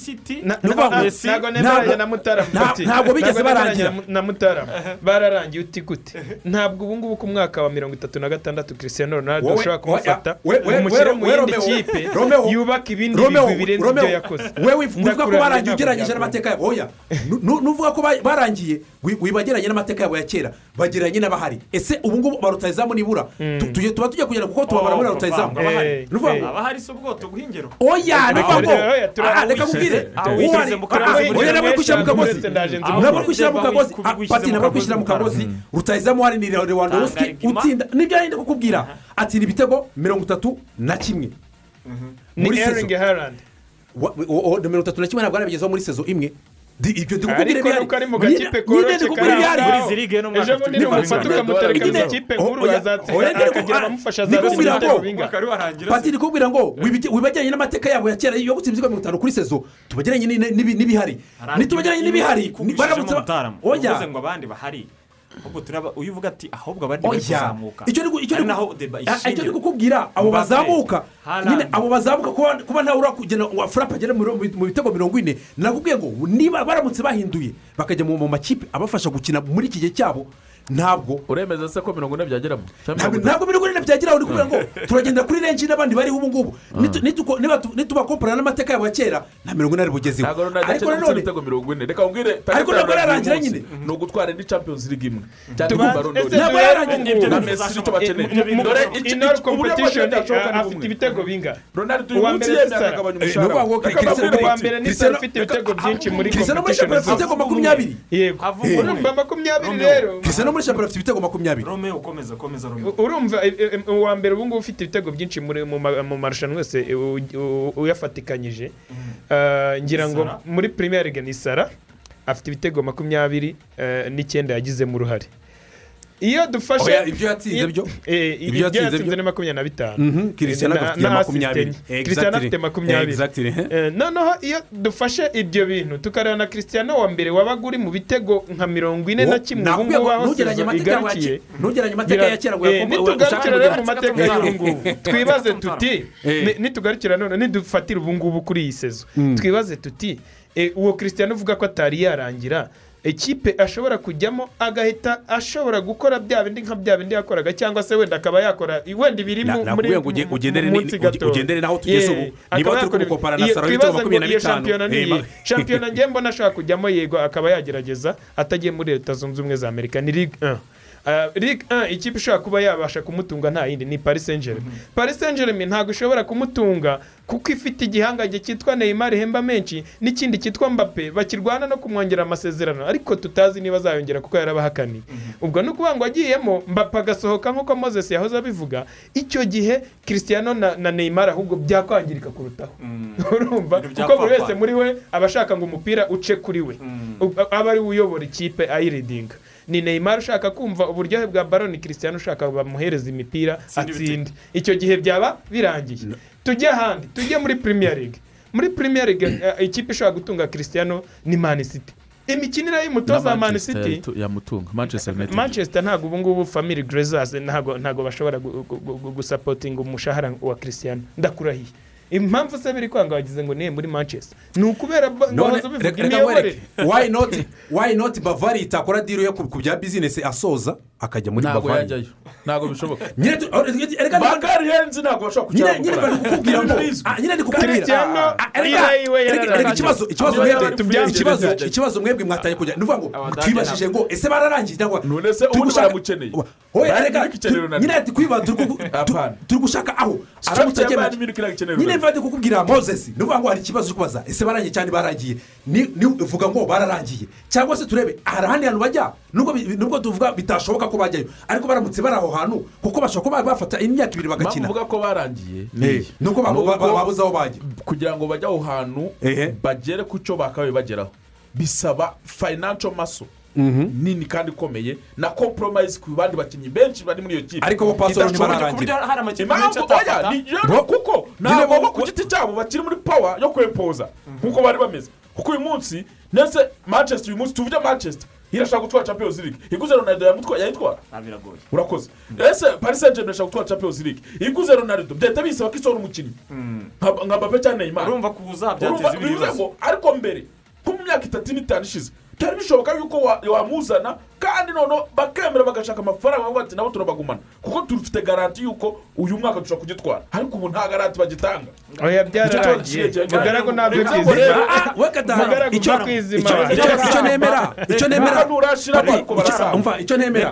Messi- ntabwo bigeze barangira. na- na mutarama. Bararangiye uti gute? Ntabwo ubu ngubu ku mwaka wa mirongo itatu na gatandatu Cristiano Ronaldo ushobora kumufata umushyire mu yindi Romeo, kipe Romeo, yubaka ibindi Romeo, bigwi birenze Romeo, ibyo yakoze. we wifuza ko barangiye ugereranyije n'amateka yabo. Oya Nu- nu- nuvuga ko ba- barangiye wi- wibageranye n'amateka yabo ya kera bageranye n'abahari. Ese ubu ngubu ba rutayizamu nibura tu- tujye- tuba tugiye kugera kuko tubabara muri rutayizamu. Eh, Ni eh. haba hari se ubwoto bw'ingero oya ni ukuvuga ngo Oya, turi- ah, reka nkubwire. Ah, ah, ah, oya nabwo kwishyira mu kagozi. Ah, nabwo kwishyira mu kagozi. Ah, pati nabwo kwishyira mu kagozi. rutayizamu hari ni lewandowski utsinda. Nibyo yenda kukubwira. Atsinda ibitego mirongo itatu na kimwe. Ni muri sezo. Erling Haaland. Wa- o- o- mirongo itatu na kimwe ntabwo arabigezaho muri sezo imwe. Ibyo ndi kukubwira ariko nuko ari mu gakipe koroshye kari aho muri izi ligue no mu ejo bundi kuvuga. ukamutereka mu ikipe o- nkuru azatsinda akagira abamufasha azatsinda ibitego ngo- bingahe pati ndi kubwira ngo wibageranye n'amateka yabo ya kera yo gutsinda ibitego mirongo itanu kuri sezo tubageranye ni- n'ibi- n'ibihari nitubageranye n'ibihari ni- baramutse ba- oya oya ngo abandi bahari ahubwo turaba uyu uvuga ati ahubwo abandi bari oya kuzamuka. Icyo ari ndi ishingira kukubwira abo bazamuka. Nyine abo bazamuka kuba ntawe urakugena wa furape agera mu bitego mirongo ine nakubwiye ngo niba baramutse bahinduye bakajya mu makipe abafasha gukina muri iki gihe cyabo. Ntabwo. Uremeza se ko mirongo ine byageramo ntabwo mirongo ine? byageraho ni kubera ngo turagenda kuri renshi n'abandi bariho ubu ngubu. Nitu- nituko- niba tu- nitubakompara n'amateka yabo ya kera nta mirongo ine ari bugezeho ariko nanone ibitego mirongo ine. Reka nkubwire Ariko ntabwo ararangira nyine. ni ugutwara indi champions league imwe. Ese Ntabwo ubu ngubu. na Messi ni cyo bakeneye dore uburyo competition bwose eh, ni afite bumwe. ibitego bingahe ronaldo uyu Uwa mbere yemeye Sara. akagabanya ni ukuvuga ngo umushahara Cristiano- Reka uwa mbabwire mbere ni Cristiano- Sara ufite ibitego byinshi muri afite ibitego makumyabiri yego. Makumyabiri rero. Muri shampiyona afite ibitego makumyabiri. Romeo ukomeza ukomeza romeo urumva eh, eh, uwa mbere ubu ngubu ufite ibitego byinshi mu ma- mu marushanwa yose uyafatikanyije. Eh, ngira ngo muri premier league ni sara afite ibitego makumyabiri eh, n'icyenda yagizemo uruhare iyo dufashe Oya, ibyo yatsinze byo? Eh, Ibyo yatsinze ni makumyabiri na bitanu Mhm, Cristiano Na- afite na makumyabiri. Cristiano afite makumyabiri. Eh. Eh, noneho iyo dufashe ibyo bintu tukareba na Cristiano wa mbere wabaga uri mu bitego nka mirongo ine na kimwe. ubu ngubu ya igarukiye ntugeranye amateka ya kera Eh, nitugarukira rero mu mateka y'ubu ngubu twibaze tuti Eh. ni- nitugarukira none nidufatira ubu ngubu kuri iyi sezo. Twibaze tuti eh, uwo Cristiano uvuga ko atari yarangira ekipe ashobora kujyamo agahita ashobora gukora bya bindi nka bya bindi yakoraga cyangwa se wenda akaba yakora wenda ibiri muri ugendere n'aho tugeze ubu. Niba turi kumukopara na twibaze ngo makumyabiri na bitanu. shampiyona mbona [laughs] ashaka kujyamo yego akaba yagerageza atagiye muri leta zunze ubumwe za amerika ni ligue 1 Ah, Ligue 1 ikipe ishobora kuba yabasha kumutunga nta yindi ni paris saint germain paris saint germain ntabwo ishobora kumutunga kuko ifite igihangange cyitwa neymar ihemba menshi n'ikindi cyitwa mbappe bakirwana no kumwongera amasezerano. Ariko tutazi niba azayongera kuko yarabahakaniye. Ubwo ni ukuvuga ngo agiyemo mbappe agasohoka nk'uko moses yahoze abivuga icyo gihe cristiano na, na neymar ahubwo byakwangirika kurutaho. [laughs] Urumva? Ibintu bya kuko buri wese muri we aba ashaka ngo umupira uce kuri we. Ub- aba ari we uyobora ikipe ayiridinga. Ni neymar ushaka kumva uburyohe bwa baroni cristiano ushaka bamuhereza imipira atsinde. Icyo gihe byaba birangiye. Tujye ahandi tujye muri premier league. Muri premier league [clears throat] eh, ikipe ishobora gutunga cristiano ni man city. Imikinire y'umutoza wa man Manchester city yayitu- yamutunga. Manchester united. Manchester ntabwo ubu ngubu family grazers ntabwo bashobora gu- gu- gu- gusapotinga umushahara wa cristiano. Ndakurahiye. Impamvu se biri kwanga wagize ngo niye muri manchester? Ni ukubera ba- none wahoze ubivuga reka reka imiyoborere wayi noti wayi noti bavari itakora diro yo ku bya bizinesi asoza? Akajya muri yajyayo. Ntabwo bishoboka. [laughs] Reka bagari henzi ntabwo bashobora nyine nyine bari kukubwira ngo nyine ndi kukubwira reka- ikibazo ikibazo mwebwe ikibazo ikibazo mwebwe mwataye kujya ni ukuvuga ngo twibajije ngo ese bararangiye cyangwa none se ubundi gushaka- baramukeneye nyine ati kwiba turi [laughs] gushaka aho? Ikeneye nyine ndi kukubwira moses. Ni ukuvuga ngo hari ikibazo cyo kubaza ese barangiye cyane baragiye ni uvuga ngo bararangiye cyangwa se turebe hari ahandi hantu bajya? Nubwo tuvuga bitashoboka ko bajyayo. Ariko baramutse bari aho hantu kuko bashobora kuba bafata imyaka ibiri bagakina. Uvuga ko barangiye. Eh, ni uko babu- ba- ba- babuze aho bajya. kugira ngo bajye aho hantu bagere ku cyo bakabaye bageraho bisaba financial muscle. Nini kandi ikomeye. Na compromise ku bandi bakinnyi benshi bari muri iyo kipe. Ariko bo pasoro ntibararangira impamvu oya ni yo kuko ntabwo bo- ku giti cyabo bakiri muri power yo kwempoza. Nk'uko bari bameze. Kuko uyu munsi ndetse manchester uyu munsi tuvuge manchester. Irashaka gutwara champions league. Iguze ronaldo yayitwara urakoze. Ese saint germain irashaka gutwara champions league. Iguze ronaldo. Byahita bisaba ko isohora umukinnyi nka mbappe cyangwa neymar. Urumva kuza byateza bivuze ibibazo ngo ariko mbere nko mu myaka itatu n'itanu ishize byari bishoboka yuko wa- wamuzana kandi noneho bakemera bagashaka amafaranga bavuga ati nabo turabagumana kuko dufite garanti yuko uyu mwaka dushobora kugitwara. Ariko ubu nta garanti bagitanga. Oya byararangiye Icyo kibazo mugaragu byizima rero, Ah, mugaragu Icyo- kwizima icyo- nemera? [laughs] Icyo nemera? Icyo- nemera.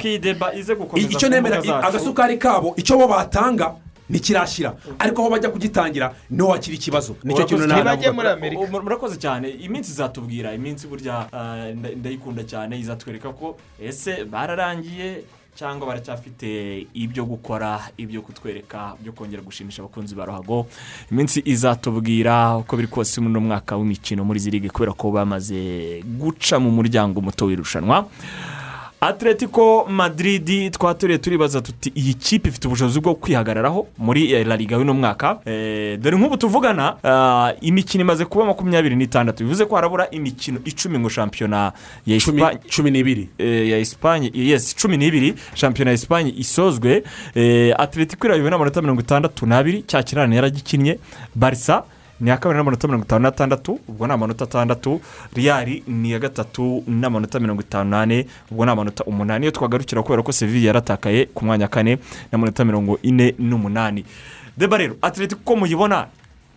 Icyo nemera agasukari kabo icyo bo batanga ntikirashyira ariko aho bajya kugitangirira ni ho hakiri ikibazo. Nicyo kintu Ubu- murakoze cyane. Iminsi izatubwira. Iminsi burya nda- ndayikunda cyane. Izatwereka ko ese bararangiye cyangwa baracyafite ibyo gukora ibyo kutwereka byo kongera gushimisha abakunzi ba ruhago? Iminsi izatubwira uko biri kose muri uno mwaka w'imikino muri izi ligue kubera ko bamaze guca mu muryango muto w'irushanwa. Atletico madrid twatureye turibaza tuti iyi kipe ifite ubushobozi bwo kwihagararaho muri eh, la liga w'uno mwaka? Eh, dore nk'ubu tuvugana ah, imikino imaze kuba makumyabiri n'itandatu. Bivuze ko harabura imikino icumi ngo shampiyona ya Espa- cumi n'ibiri. Eh, ya esipanye yes cumi n'ibiri. Shampiyona ya esipanye isozwe. Eh, atletico irayobowe n'amanota mirongo itandatu n'abiri. Cya kirane yaragikinnye. Barisa ni iya kabiri n'amanota mirongo itanu n'atandatu ubwo ni amanota atandatu. Riyari ni iya gatatu n'amanota mirongo itanu n'ane ubwo ni amanota umunani. Iyo twagarukira kubera ko seville yaratakaye ku mwanya wa kane n'amanota mirongo ine n'umunani. Deba rero atletico uko muyibona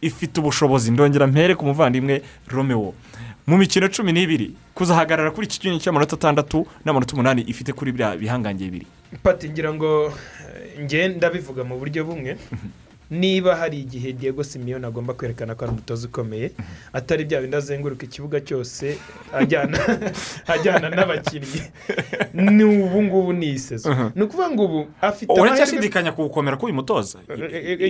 ifite ubushobozi. Ndongera mpere ku muvandimwe romeo. Mu mikino cumi n'ibiri kuzahagarara kuri iki cyumweru cy'amanota atandatu n'amanota umunani ifite kuri biriya bihangange bibiri. Pati ngira ngo eh, nge ndabivuga mu buryo bumwe. Niba hari igihe diego simiyoni agomba kwerekana ko ari umutoza ukomeye atari bya bindi azenguruka ikibuga cyose ajyana [laughs] ajyana n'abakinnyi. [laughs] Ni ubu ngubu ni isezo ni ukuvuga ngo ubu afite amahirwe uracyashidikanya ku gukomera k'uyu mutoza.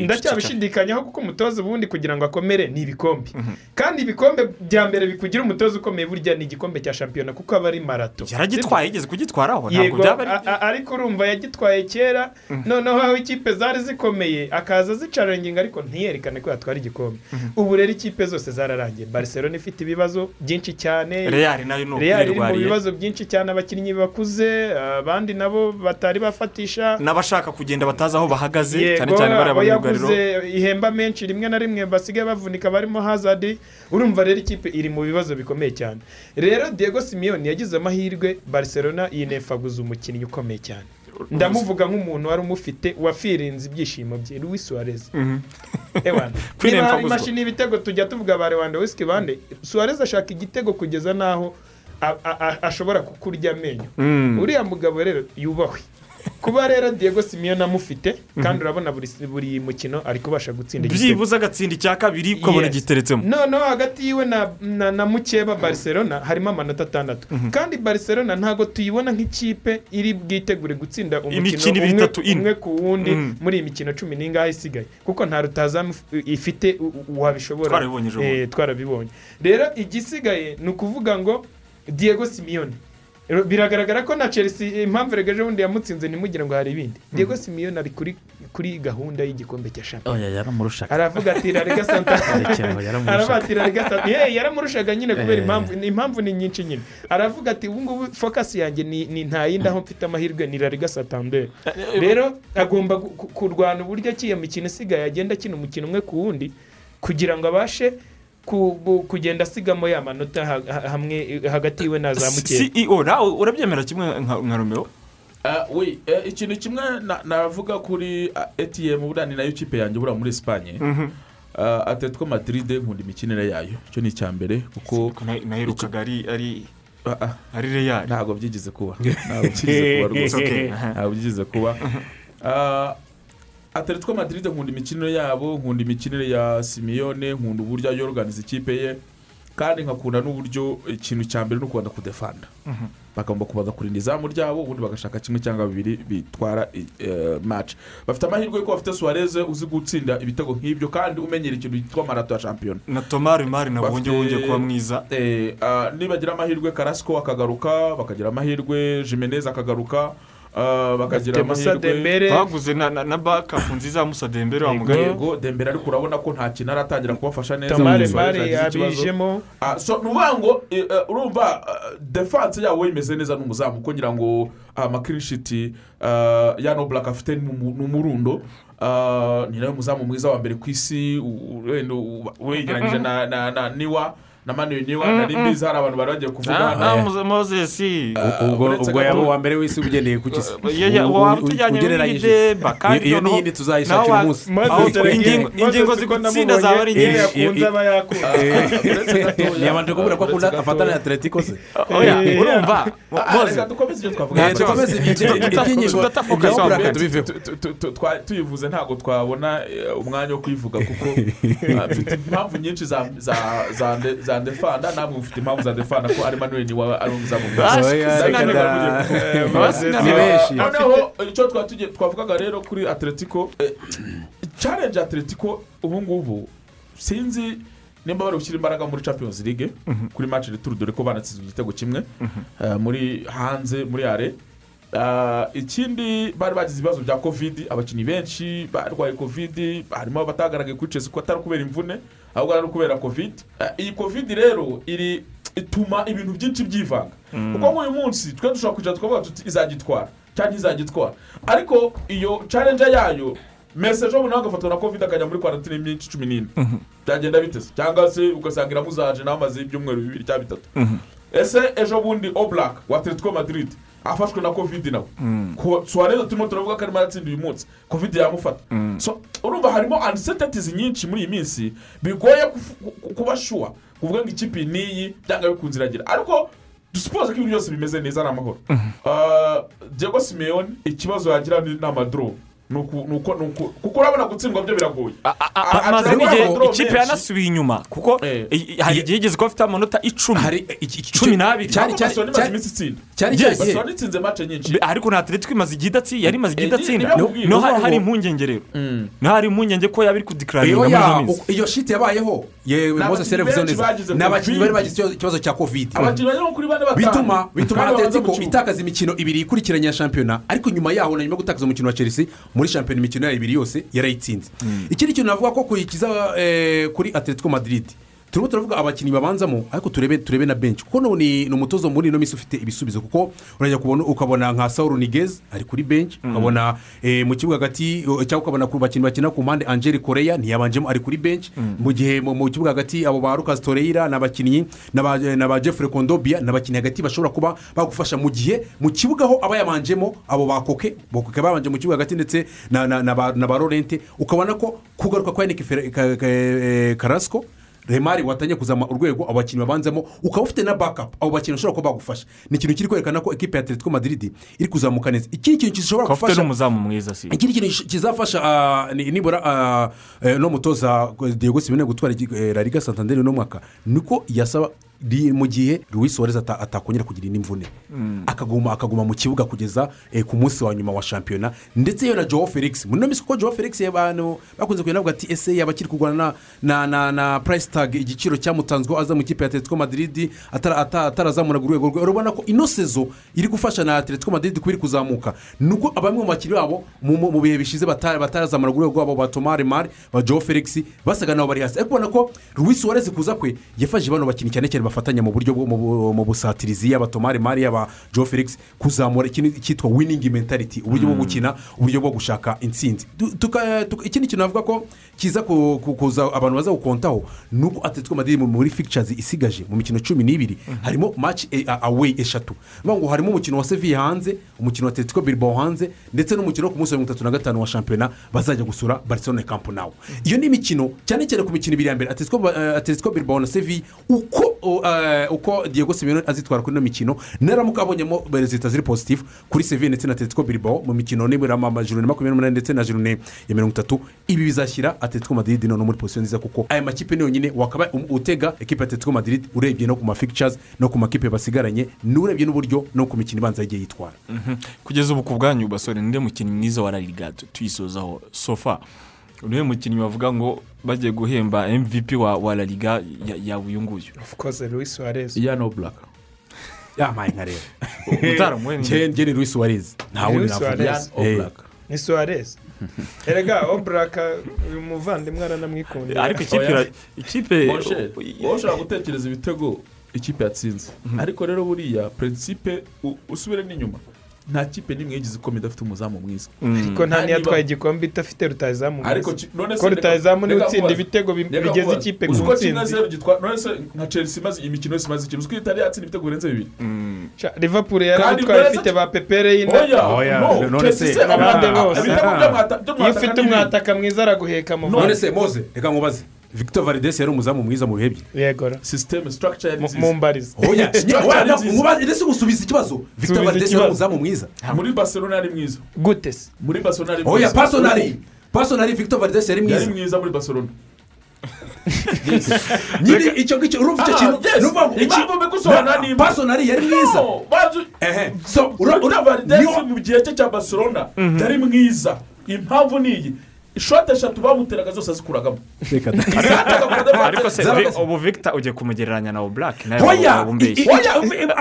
Ndacyabishidikanyaho kuko umutoza ubundi kugira ngo akomere ni ibikombe. Kandi ibikombe bya mbere bikugira umutoza ukomeye burya ni igikombe cya shampiyona kuko aba ari marato. Yaragitwaye yigeze kugitwaraho ntabwo byaba ari ariko urumva yagitwaye kera. Noneho aho ikipe zari zikomeye akaza zicarenginga ariko ntiyerekane ko yatwara igikombe. Ubu rero ikipe zose zararangiye. Barcelona ifite ibibazo byinshi cyane. Reyari na yo ni real iri mu bibazo byinshi cyane. Abakinnyi bakuze abandi nabo batari bafatisha. N'abashaka kugenda batazi aho bahagaze cyane cyane bariya banyugariro. ihemba menshi rimwe na rimwe basigaye bavunika barimo hazadi urumva rero ikipe iri mu bibazo bikomeye cyane. Rero diego simiyoni yagize amahirwe. Barcelona yinefaguza umukinnyi ukomeye cyane. Ndamuvuga nk'umuntu wari umufite wafirinze ibyishimo bye Luis Suarez. Ewana [laughs] niba hari imashini y'ibitego tujya tuvuga ba rewanda wisiki bande Suarez ashaka igitego kugeza n'aho ashobora kukurya amenyo. Uriya mugabo rero yubahwe kuba rero diego simiyoni amufite kandi urabona buri buri mukino ari kubasha gutsinda igitego. byibuze agatsinda icya kabiri ukabona giteretsemo. Noneho hagati yiwe na, na, na mukeba barcelona harimo amanota atandatu. Kandi barcelona ntabwo tuyibona nk'ikipe iri bwitegure gutsinda umukino umwe, ku wundi Mhm. muri iyi mikino cumi n'ingahe isigaye. Kuko nta rutazamu if- ifite wabishobora. Twarabibonye. Eh, twarabibonye. Rero igisigaye ni ukuvuga ngo diego simiyoni biragaragara ko na chelsea impamvu rege ejo bundi yamutsinze ntimugire ngo hari ibindi. Diego simiyoni ari kuri kuri gahunda y'igikombe cya shampiyona oya yaramurushaga aravuga ati rarega [laughs] santa ati rarega santa yewe yaramurushaga nyine kubera Eh. impamvu impamvu ni nyinshi nyine. Aravuga ati ubu ngubu fokasi yanjye ni ni nta yindi aho mfite amahirwe ni rarega satambere rero agomba gu- ku- kurwana uburyo ki iyo mikino isigaye agenda akina umukino umwe ku wundi kugira ngo abashe kugenda asigamo ya manota ha- ha- hamwe hagati yiwe na za mukeba. ceo nawe urabyemera kimwe nka romeo? Ah, we eh, ikintu kimwe na- navuga kuri ah, atm buriya ni na yo kipe yanjye buriya muri esipanye Ah, atletico madrid nkunda imikinire yayo. Icyo ni icya mbere kuko naherukaga ari ari Ah, ah. ari reyari ntabwo byigeze kuba. [laughs] Ntabwo byigeze kuba rwose. Ntabwo byigeze kuba. Ah, atletico madrid nkunda imikinire yabo nkunda imikinire ya simiyone nkunda uburyo yoroganiza ikipe ye kandi nkakunda n'uburyo ikintu cya mbere ni ukubanda kudefanda. Bagomba kubanza kurinda izamu ryabo ubundi bagashaka kimwe cyangwa bibiri bitwara maci bafite amahirwe yuko bafite suwareze uzi gutsinda ibitego nk'ibyo kandi umenyera ikintu cyitwa marato ya shampiyona na tomari mari nabwo Bafite- wongeye kuba mwiza. Eh, ah, nibagira amahirwe karasiko akagaruka bakagira amahirwe jimenez akagaruka bakagira Bafite Musa amahirwe baguze na bakapu nziza musa dembere wa Yego. dembere ariko urabona ko nta kintu aratangira kubafasha neza tamare ikibazo. yabijemo Ah, so ni ukuvuga ngo eh, eh, urumva ah, defanse yabo imeze neza n'umuzamu kuko ngira ngo amakirishiti ya noburaka afite ni umu- ni umurundo Ah, ni nawe muzamu mwiza wa mbere ku isi wegeranyije na na na niwa. Na manuel niwa na rimbizi hari abantu bari bagiye kuvuga Ah, ah, mozesi ubwo uretse ubwo yaba uwa mbere w'isi ugendeye ku u- waba utujyanye ugereranyije. n'ideba kandi iyo n'iyindi tuzayishakira umunsi. Ingingo- zigutsinda zaba ari iyo nyinshi ntiyabanje kubura ko akunda afatana na atletico se. Oya Eh, urumva. Mo- Ah, Mose reka dukomeze ibyo twavuga. Eh, dukomeze ibyo- iby'ingingo tudatafoka ibya cyane. Oburaka tubiveho Tu- tu- tu- tu- twa- tuyivuze ntabwo twabona eh, umwanya wo kuyivuga kuko [laughs] mfite impamvu nyinshi za- nde- za ndefanda namwe mufite impamvu za ndefanda ko ari manuel ni we ari umuzamu. Eh, ni benshi noneho icyo twavugaga rero kuri atletico eh, challenge atletico ubu ngubu sinzi nimba bari gushyira imbaraga muri champions league kuri match retour dore ko banatsinzwe igitego kimwe eh, muri hanze muri are Ah, ikindi bari bagize ibibazo bya covid abakinnyi benshi barwaye covid harimo abatagaragaye kuri chelsea ko atari ukubera imvune ahubwo ari ukubera covid. Ah, iyi covid rero iri ituma ibintu byinshi byivanga. Kuko nk'uyu munsi twe dushobora kwicara tukavuga tuti izagitwara cyangwa ntizagitwara ariko iyo challenge yayo mese ejo bundi nawe agafatwa na covid akajya muri kwarantine y'iminsi cumi n'ine. Byagenda biteze cyangwa se ugasanga iramuzaje nawe amaze ibyumweru bibiri cyangwa bitatu. Ese ejo bundi oburaka wa atletico madrid. Afashwe na covid nawe Ko- suarez turimo turavuga ko arimo aratsinda uyu munsi covid yamufata So, urumva harimo uncertainties nyinshi muri iyi minsi bigoye kuba shuwa kuvuga ngo ikipe n'iyi byanga bikunze iragira ariko dusipoze ko ibintu byose bimeze neza ni amahoro Ah, diego simeone ikibazo yagira ni amadoro kuko urabona gutsindwa byo biragoye. Amaze n'igihe ikipe yanasubiye inyuma kuko Eh. hari igihe yigeze kuba afite amanota icumi. Cumi n'abiri. cyari cyari cyari iminsi itsinda. Cyari cya gihe Barcelona itsinze mace nyinshi. Ariko na atletico imaze igihe idatsinda yari imaze igihe Eh, idatsinda. No- hari impungenge rero. No hari impungenge ko yaba iri iyo kudikararinga muri ino minsi iyo shiti yabayeho yewe mose benshi neza bagize ni abakinnyi Covid. bari bagize ikibazo- cya batanu. Bituma bituma atletico itakaza imikino ibiri ikurikiranye ya shampiyona. Ariko nyuma yaho na nyuma yo gutakaza umukino wa chelsea muri shampiyona imikino yayo ibiri yose yarayitsinze ikindi kintu navuga ko kuyikiza eh, kuri atletico madrid. Turimo turavuga abakinnyi babanzamo ariko turebe turebe na benshi kuko no ni umutozo muri ino minsi ufite ibisubizo kuko urajya kubona ukabona nka sauro nigez ari kuri benshi ukabona eh, mu kibuga hagati eh, cyangwa ukabona ku bakinnyi bakina ku mpande angeli koreya ntiyabanjemo ari kuri benshi mu gihe mu kibuga hagati abo ba lucas toreira ni abakinnyi na ba- jeffrey kondobia ni abakinnyi hagati bashobora kuba bagufasha mu gihe mu kibuga aho aba yabanjemo abo ba koke bokoke babanje mu kibuga hagati ndetse na ba lorente ukabona ko kugaruka kwa eh, karasiko remari watangiye kuzamura urwego abo bakinnyi babanzamo ukaba ufite na bakapu abo bakinnyi bashobora kuba bagufasha. Ni ikintu kiri kwerekana ko ekipa ya atletico madrid iri kuzamuka neza. Ikindi kintu gishobora ukaba ufite gufasha n'umuzamu mwiza si? Ikindi kintu kizafasha ah, ni- nibura ah, eh, no mutoza diego simene gutwara eh, la liga santander uno mwaka. Niko yasaba mu gihe louis suarez ata- atakongera kugira indi mvune. Akaguma akaguma mu kibuga kugeza eh, ku munsi wa nyuma wa shampiyona. Ndetse yewe na joe felix muri ino minsi kuko joe felix abantu bakunze kugenda bavuga ati ese yaba akiri kurwana na na na price tag igiciro cyamutanzweho aza mu ikipe ya atletico madrid atara- ata- atarazamuraga urwego rwe urabona ko ino sezo iri gufasha na atletico madrid kuba iri kuzamuka. Nuko bamwe mu bakinnyi babo mu- bihe bishize bata- batarazamuraga urwego rwabo ba tomari mari ba joe felix basaga nabo bari hasi. Ariko ubona ko louis suarez kuza kwe yafashije bano bakinnyi cyane cyane bafatanya mu buryo mu bu- mu busatirizi yaba tomari mari yaba joe felix kuzamura ikintu cyitwa winning mentality uburyo bwo gukina uburyo bwo gushaka tuka- ikindi kintu navuga ko kiza ku- ku- kuza abantu baza gukontaho ni uko atletico madrid mu- muri fictures isigaje mu mikino cumi n'ibiri harimo match eh, away eshatu. Ngo harimo umukino wa seviye hanze umukino wa atletico bilbao hanze ndetse n'umukino wo ku munsi wa mirongo itatu na gatanu wa shampiyona bazajya gusura barcelona camp nawo iyo ni imikino cyane cyane ku mikino ibiri ya mbere atletico eh, bilbao na seviye uko uko diego simeone azitwara kuri ino mikino naramuka abonyemo rezita ziri positifu kuri seviye ndetse na atletico bilbao mu mikino nibura amajoro makumyabiri n'umunani ndetse na joro ya mirongo itatu. Ibi bizashyira atletico madrid no muri posiyo nziza kuko aya makipe ni yonyine wakaba um- utega ekipa atletico madrid urebye no ku mafictures no ku makipe basigaranye n'urebye n'uburyo no ku mikino ibanza yagiye yitwara. Kugeza ubu ku bwanyu basore ninde mukinnyi mwiza wa rariga tuyisozaho. Sofa ni we mukinnyi bavuga ngo bagiye guhemba mvp wa wa rariga yawe uyu nguyu. Of course louis suarez. Iyano buraka yamaye nka [laughs] rero Utaramubonye? njye njye ni louis suarez. Nta wundi Luis navuga Suarez. Eh, Oblak. ni suarez. Erega oburaka uyu muvandimwe aranamwikundira ariko ikipe ira- ikipe wowe ushobora gutekereza ibitego ikipe yatsinze ariko rero buriya prinsipe u- usubire n'inyuma nta kipe n'imwe yigize ikomeye idafite umuzamu mwiza. Ariko nta niyatwaye igikombe idafite rutayizamu mwiza. Ko rutayizamu ni we utsinda ibitego bigeze ikipe ku ntsinzi. Nka chelsea imaze imikino yose imaze ikintu. Uzi ko itari yatsinda ibitego birenze bibiri? Sha, liverpool yari atwaye ifite ba pepere ibitego by'amwata- iyo ufite umwataka mwiza araguheka mu none se moze reka nkubaze victor valdes yari umuzamu mwiza mu bihe bye yegora sisiteme structure yari Mu- nziza mu mbarizi oya oya, ndetse gusubiza ikibazo. Victor valdes yari umuzamu mwiza. Muri barcelona yari mwiza. Gute se muri barcelona yari oya mwiza. pasonari pasonari victor valdes yari yari mwiza mwiza muri barcelona. [laughs] Nyine icyo ngicyo urumva icyo Ah, kintu Impamvu mbigusobanura Na- ni pasonari yari mwiza. varidesi niyo- mu gihe cye cya barcelona yari mwiza. Impamvu ni iyi. Ishoti eshatu bamuteraga zose azikuragamo. Ariko se Zabaga- Vi- ubu victor ugiye kumugereranya na oburake nawe waba umbeshye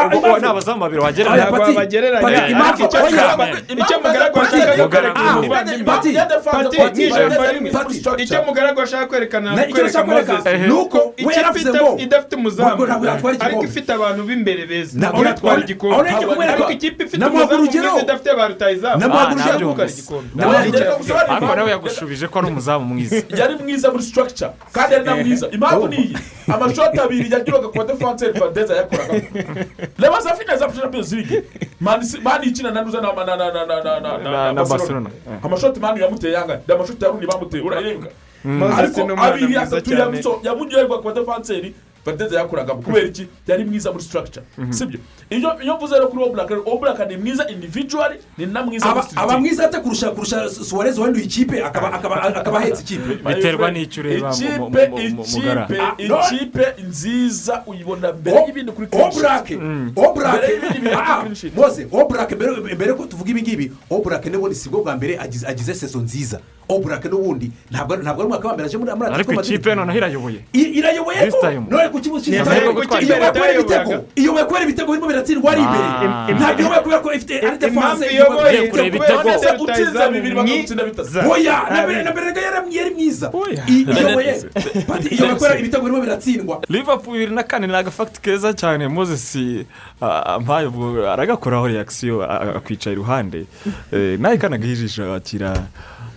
Ubu- ubu ni abazamu babiri wagereranya. Ntabwo Pati, icyo ashaka kwerekana Ah, ashaka kwerekana kwereka moses ni uko ikipe idafite umuzamu. Ntabwo ntabwo yatwara ariko ifite abantu b'imbere beza. Ntabwo ntabwo yatwara yatwara- igikombe. Ariko ikipe ifite umuzamu mwiza idafite ba rutayizamu Namuha Ah, nabyumvise. igikombe. Yagushubije ko ari umuzamu mwiza. [laughs] Yari mwiza muri structure kandi yari na mwiza. Impamvu ni iyi amashoti abiri yagiraga ku badefanse vadeza yakoragamo reba za finale za champions league. Mani ikina na nuza na na na na na na na Na- na Barcelona. amashoti mani yamuteye yanga ni amashoti ya runi bamuteye urayirenga Moses ariko abiri atatu yamuryoherwa ku badefanseri vadeza yakoragamo kubera iki? Yari mwiza muri structure sibyo? Iyo iyo mvuze rero kuri oburaka oburaka ni mwiza individually ni na mwiza aba muri aba team. mwiza ate kurusha kurusha suwarez wahinduye ikipe akaba akaba akaba ahetse ikipe? Biterwa n'icyo ureba mu- ikipe mugara. Ah, ikipe nziza uyibona mbere y'ibindi kuri sheet. oburake oburake Mbere ko tuvuga ibi ngibi oburake n'ubundi si bwo bwa mbere agize seso nziza. Oburake n'ubundi ntabwo ntabwo ari umwaka wa mbere aje muri muri ariko Atletico ikipe noneho irayoboye. Irayoboye? Ko time. none ku kibuga gutwara iyoboye kubera ibitego. ibitego iyoboye kubera ibitego birimo biratsindwa? Ari imbere. Ah. ntabwo iyoboye kubera ko ifite ari defanse iyoboye ibitego. kubera ko utsinze bibiri bakagutsinda bitatu oya na Abi. mbere na mbere rega yari mwiza. Iyoboye. Iyoboye kubera ibitego birimo biratsindwa. Liverpool bibiri na kane ni agafagiti keza cyane. Moses ah, mpaye ubwo aragakoraho reakisiyo a- a- akwicara iruhande. Eh, nawe kanagaha ijisho akira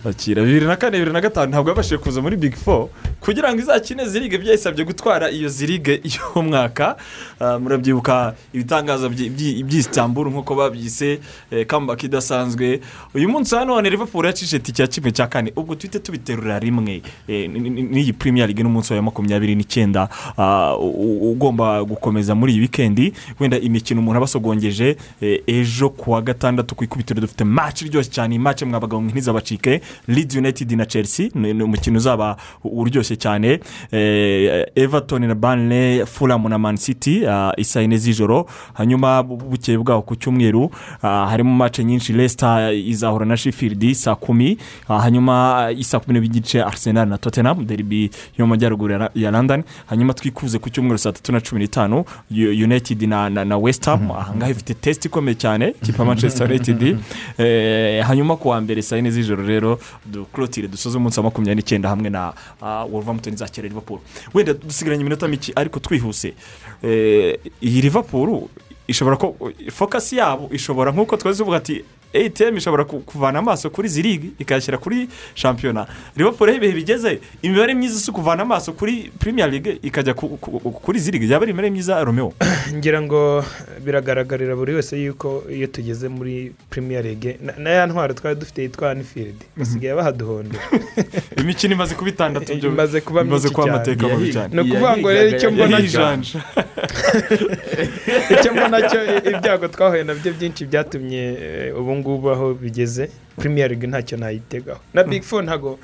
bakira bibiri na kane bibiri na gatanu ntabwo yabashije kuza muri big four kugira ngo izakine zirige. Byayisabye gutwara iyo zirige [laughs] y'umwaka Ah, murabyibuka ibitangaza by'i- by'i- by'isitamburu nk'uko babyise eh, comeback idasanzwe. Uyu munsi hano none liverpool yacishe tike ya kimwe cya kane. Ubwo tuhite tubiterura rimwe. Eh, ni- ni- n'iyi premier league n'umunsi wa makumyabiri n'icyenda. Ah, ugomba gukomeza muri iyi wikendi wenda imikino umuntu aba asogongeje eh, ejo ku wa gatandatu ku ikubitiro dufite match iryoshye cyane. Iyi match mwabagabo ntizabacike leeds united na chelsea. Ni umukino uzaba uryoshye cyane. Eh, everton na burnley fulham na man city ah, isaa yine z'ijoro. Hanyuma bu- bukeye bwaho ku cyumweru. Ah, harimo match nyinshi. Leicester izahura na sheffield saa kumi. Ah, hanyuma isaa kumi n'ebyiri n'igice arsenal na tottenham derby yo mu majyaruguru ya- london. Hanyuma twikuze ku cyumweru saa tatu na cumi n'itanu. United na, na, west ham. Ahangaha ifite test ikomeye cyane. Ikipe ya manchester united. [laughs] Eh, hanyuma ku wa mbere saa yine z'ijoro rero dukurotire dusoze umunsi wa makumyabiri n'icyenda hamwe na uh, wolverhampton izakira liverpool. Wenda dusigaranye iminota mike ariko twihuse. Eh, iyi liverpool ishobora ko fokasi yabo ishobora nk'uko twari tuvuga ati atm ishobora ku- kuvana amaso kuri izi ligi ikayashyira kuri shampiyona. Liverpool aho ibihe bigeze imibare myiza si ukuvana amaso kuri premier league ikajya ku- ku- kuri izi ligi yaba ari imibare myiza romeo? [clears throat] Ngira ngo biragaragarira buri wese yuko iyo tugeze muri premier league na- ya ntwaro twari dufite yitwa anfield basigaye bahaduhondera. [laughs] Imikino imaze kuba itandatu [laughs] byo imaze kuba myinshi cyane. ni ukuvuga ngo rero icyo mbona [laughs] icyo mbona cyo ibyago twahuye na byo byinshi byatumye eh, ubu ngubu aho bigeze. Premier league ntacyo nayitegaho. Na big four ntago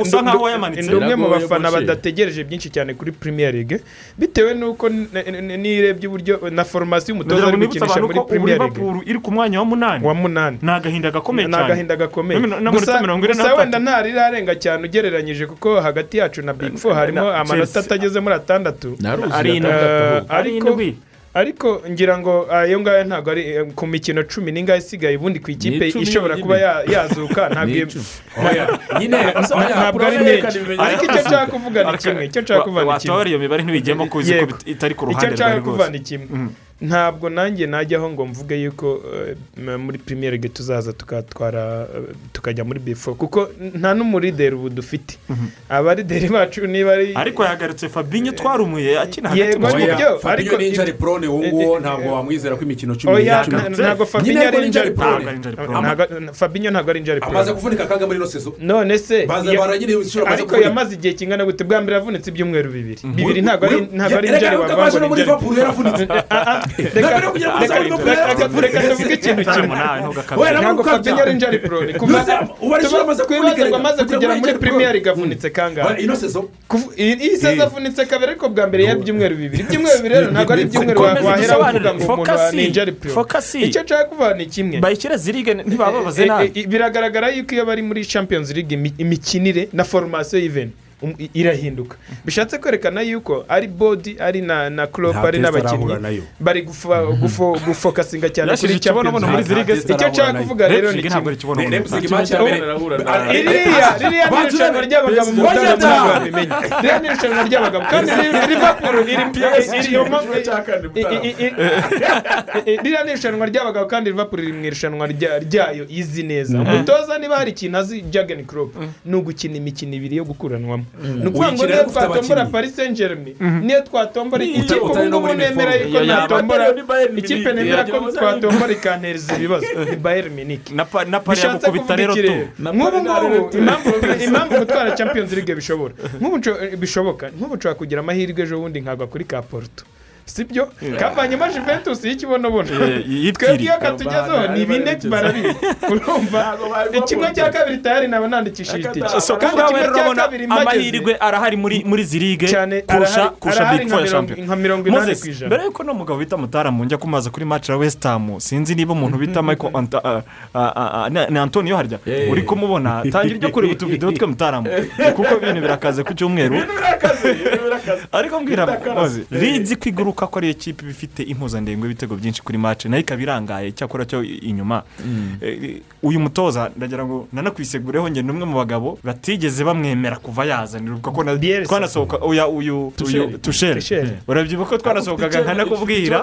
usa nkaho yamanitse. ndi umwe mu bafana badategereje byinshi cyane kuri premier league bitewe n'uko nirebye uburyo na foromasiyo umutoza ndagira ngo ari gukinisha muri premier league. iri ku mwanya wa munani? Wa munani. Ni agahinda gakomeye ni cyane. agahinda gakomeye. Gusa wenda ntari irarenga cyane ugereranyije kuko hagati yacu na big four harimo amanota atageze muri atandatu. Eh, ariko. Ariko ngira ngo ayo ngayo ntabwo ari eh, ku mikino cumi n'ingahe isigaye ubundi ku ikipe ishobora kuba ya- yazuka [laughs] [laughs] ntabwo ari menshi. ariko icyo nshaka kuvuga ni kimwe icyo nshaka kuvuga ni kimwe. Watubara iyo mibare ntibigemo ko uzi ko itari ku icyo ruhande nshaka rwawe kuvuga rwose ni kimwe. Ntabwo nanjye najyaho ngo mvuge yuko eh, muri premier league tuzaza tukatwara eh, tukajya muri bifo kuko nta n'umurideri ubu dufite. Abarideri bacu niba ari ariko yagarutse fabinho twarumuye akina hagati mu kibuga. fabinho ni injari porone uwo nguwo ntabwo wamwizera ko imikino cumi nta- ntabwo fabinho ari injari. Ntabwo- fabinho ntabwo ari injari pro amaze kuvunika akaga muri ino sezo none se ariko yamaze igihe kingana gute? Bwa mbere yavunitse ibyumweru bibiri. Bibiri ntabwo ari injari ni muri injari Liverpool yaravunitse [laughs] reka reka- tuvuge ikintu kimwe. Wenda ntabwo fabinho ari injari pro ni kuva Mbese ubu ari inshuro amaze kugera muri injari pro. premier league avunitse kangahe iyi seza avunitse kabiri ariko bwa mbere y'ibyumweru bibiri ibyumweru bibiri rero ntabwo ari ibyumweru wa- wahera uvuga ngo umuntu Focus. ni injari pro Focus. icyo nshaka kuvuga ni kimwe bayishyira zirige ntibababaze nabi biragaragara yuko iyo bari muri champions league imi- imikinire na formasiyo y'iveni irahinduka. Bishatse kwerekana yuko ari bodi ari na na Nta ari n'abakinnyi bari gufa- gufo- gufokasinga cyane kuri icyo nshaka kuvuga rero ni ntabwo kimwe. ari ikibonobono Leipzig match ya mbere ririya ririya ni irushanwa ry'abagabo mu Oya mutara da! babimenye ririya ni irushanwa ry'abagabo. Kandi ri- liverpool iri iri- iri- i- i- i- i- ririya ni irushanwa ry'abagabo kandi liverpool iri mu irushanwa rya- ryayo. Izi neza. Umutoza niba hari ikintu azi jagen crop ni ugukina imikino ibiri yo gukuranwamo. Ni ukuvuga ngo Uyikina niyo twatombora paris saint germain niyo twatombora ikipe. ubu ngubu muri nemera yuko natombora ikipe nemera ko twatombora ikantereza ibibazo. [laughs] Ni na pari bishatse kuvuga rero iki tu. rero Na nk'ubu ngubu [laughs] impamvu gutwara champions league bishobora. Nk'ubu nsho- bishoboka. Nk'ubu nshobora kugira amahirwe ejo bundi nkagwa kuri ka porto. Sibyo? Kavanyemo juventus y'ikibonobono twebwe iyo katugezeho ni bine barabizi [laughs] urumva? Kimwe cya kabiri tayari naba nandikishije itike so kimwe rero cya urabona kabiri mageze amahirwe arahari muri cyane kurusha kurusha four ya shampiyona nka mirongo inani ku ijana. mbere yuko n'umugabo bita mutaramu njya kumaza kuri match ya west ham sinzi niba umuntu bita michael Anta- ni- ni antonio harya? Uri kumubona. Tangira ibyo kureba utuvidewo twe mutaramu kuko ibintu birakaze ku cyumweru. Ariko mbwira Moses, rizi ko iguruka ko ariyo kipe iba ifite impuzandengo y'ibitego byinshi kuri match na yo ikaba irangaye. Cyakora cyo inyuma Eh, uyu mutoza ndagira ngo nanakwisegureho ni umwe mu bagabo batigeze bamwemera kuva yazanira. Kuko na- Bielsa. twanasohoka oya uyu tusheri Tuchel. urabyibuka ko twanasohokaga nkanakubwira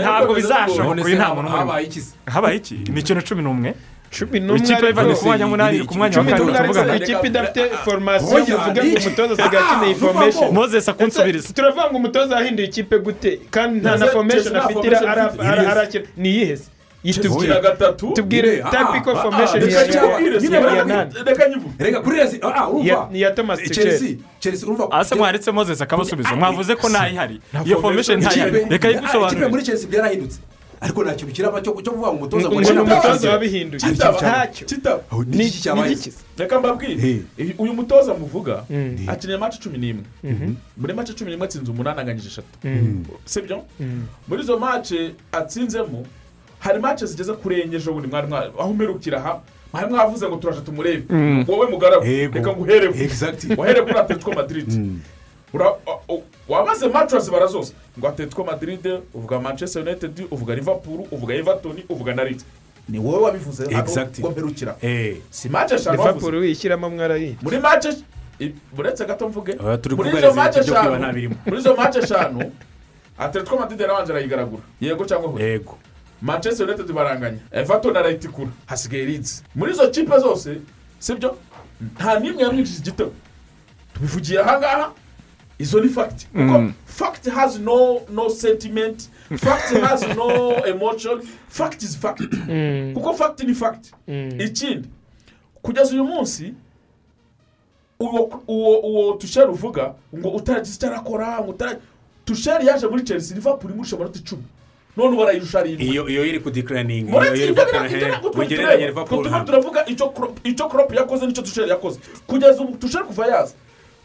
ntabwo bizashoboka. Se nta muntu umurimo habaye iki? Se habaye iki? Imikino cumi n'umwe? Cumi n'umwe ikipe ariko- ivanye ku mwanya munani iri ku mwanya wa cumi kane n'umwe ariko tuvugana ikipe idafite muvuge ni- ngo umutoza asigaye akeneye vuga ngo- formation moses akunsubiriza turavuga ngo umutoza yahinduye ikipe gute. Kandi nta na formation afite arakina ni iyihese yitubwire gatatu tubwire formation ah, ya nani reka kuri resi iya chelsea urumva hasi mwaretse moses akabasubiza mwavuze ko ntayihari iyo formation ntayihari reka ikipe yigusobanurire muri chelsea byarahindutse ariko nta kintu kiraba cyo kuvuga ngo umutoza ngo shira umutoza. amazi. wabihinduye. Kitaba. ntacyo ni iki cyabaye reka mbabwire. Uyu mutoza muvuga Mm. akeneye mace cumi n'imwe. Muri mace cumi n'imwe atsinze umunani anganyije eshatu. Sibyo muri izo mace atsinzemo hari mace zigeze kuri enye ejo bundi mwari mwa- aho umerukira aha mwari mwavuze ngo turaje tumurebe. Wowe mugaragu reka nguhereho Exactly. wahere kuri atletico madrid. Mace urazibara zose ngo atletico madrid uvuga manchester united uvuga liverpool uvuga everton uvuga na leeds ni wowe wabivuze hano ngo mperukira. Eh, si mace eshanu wavuze. Liverpool wishyiramo mwarayiye muri mace uretse gato mvuge. Muri izo mace eshanu muri izo mace eshanu atletico madrid yarabanje arayigaragura yego cyangwa hoya yego. Manchester united baranganya. Everton arayitikura hasigaye leeds. Muri izo kipe zose sibyo nta n'imwe yamwinjije igitego. Tubivugiye ahangaha. Izo ni fagiti kuko fagiti has no no sentiment. Fagiti has no [laughs] emotion. Fagiti is fagiti kuko fagiti ni fagiti ikindi kugeza uyu munsi uwo uwo uwo tusheri uvuga ngo utaragize icyo arakora ngo tusheri yaje muri chelsea liverpool imurusha amanota icumi. None barayirusha arindwi iyo iyo iri tureba twe turimo turavuga icyo Klopp yakoze n'icyo tusheri yakoze. Kugeza ubu tusheri kuva yaza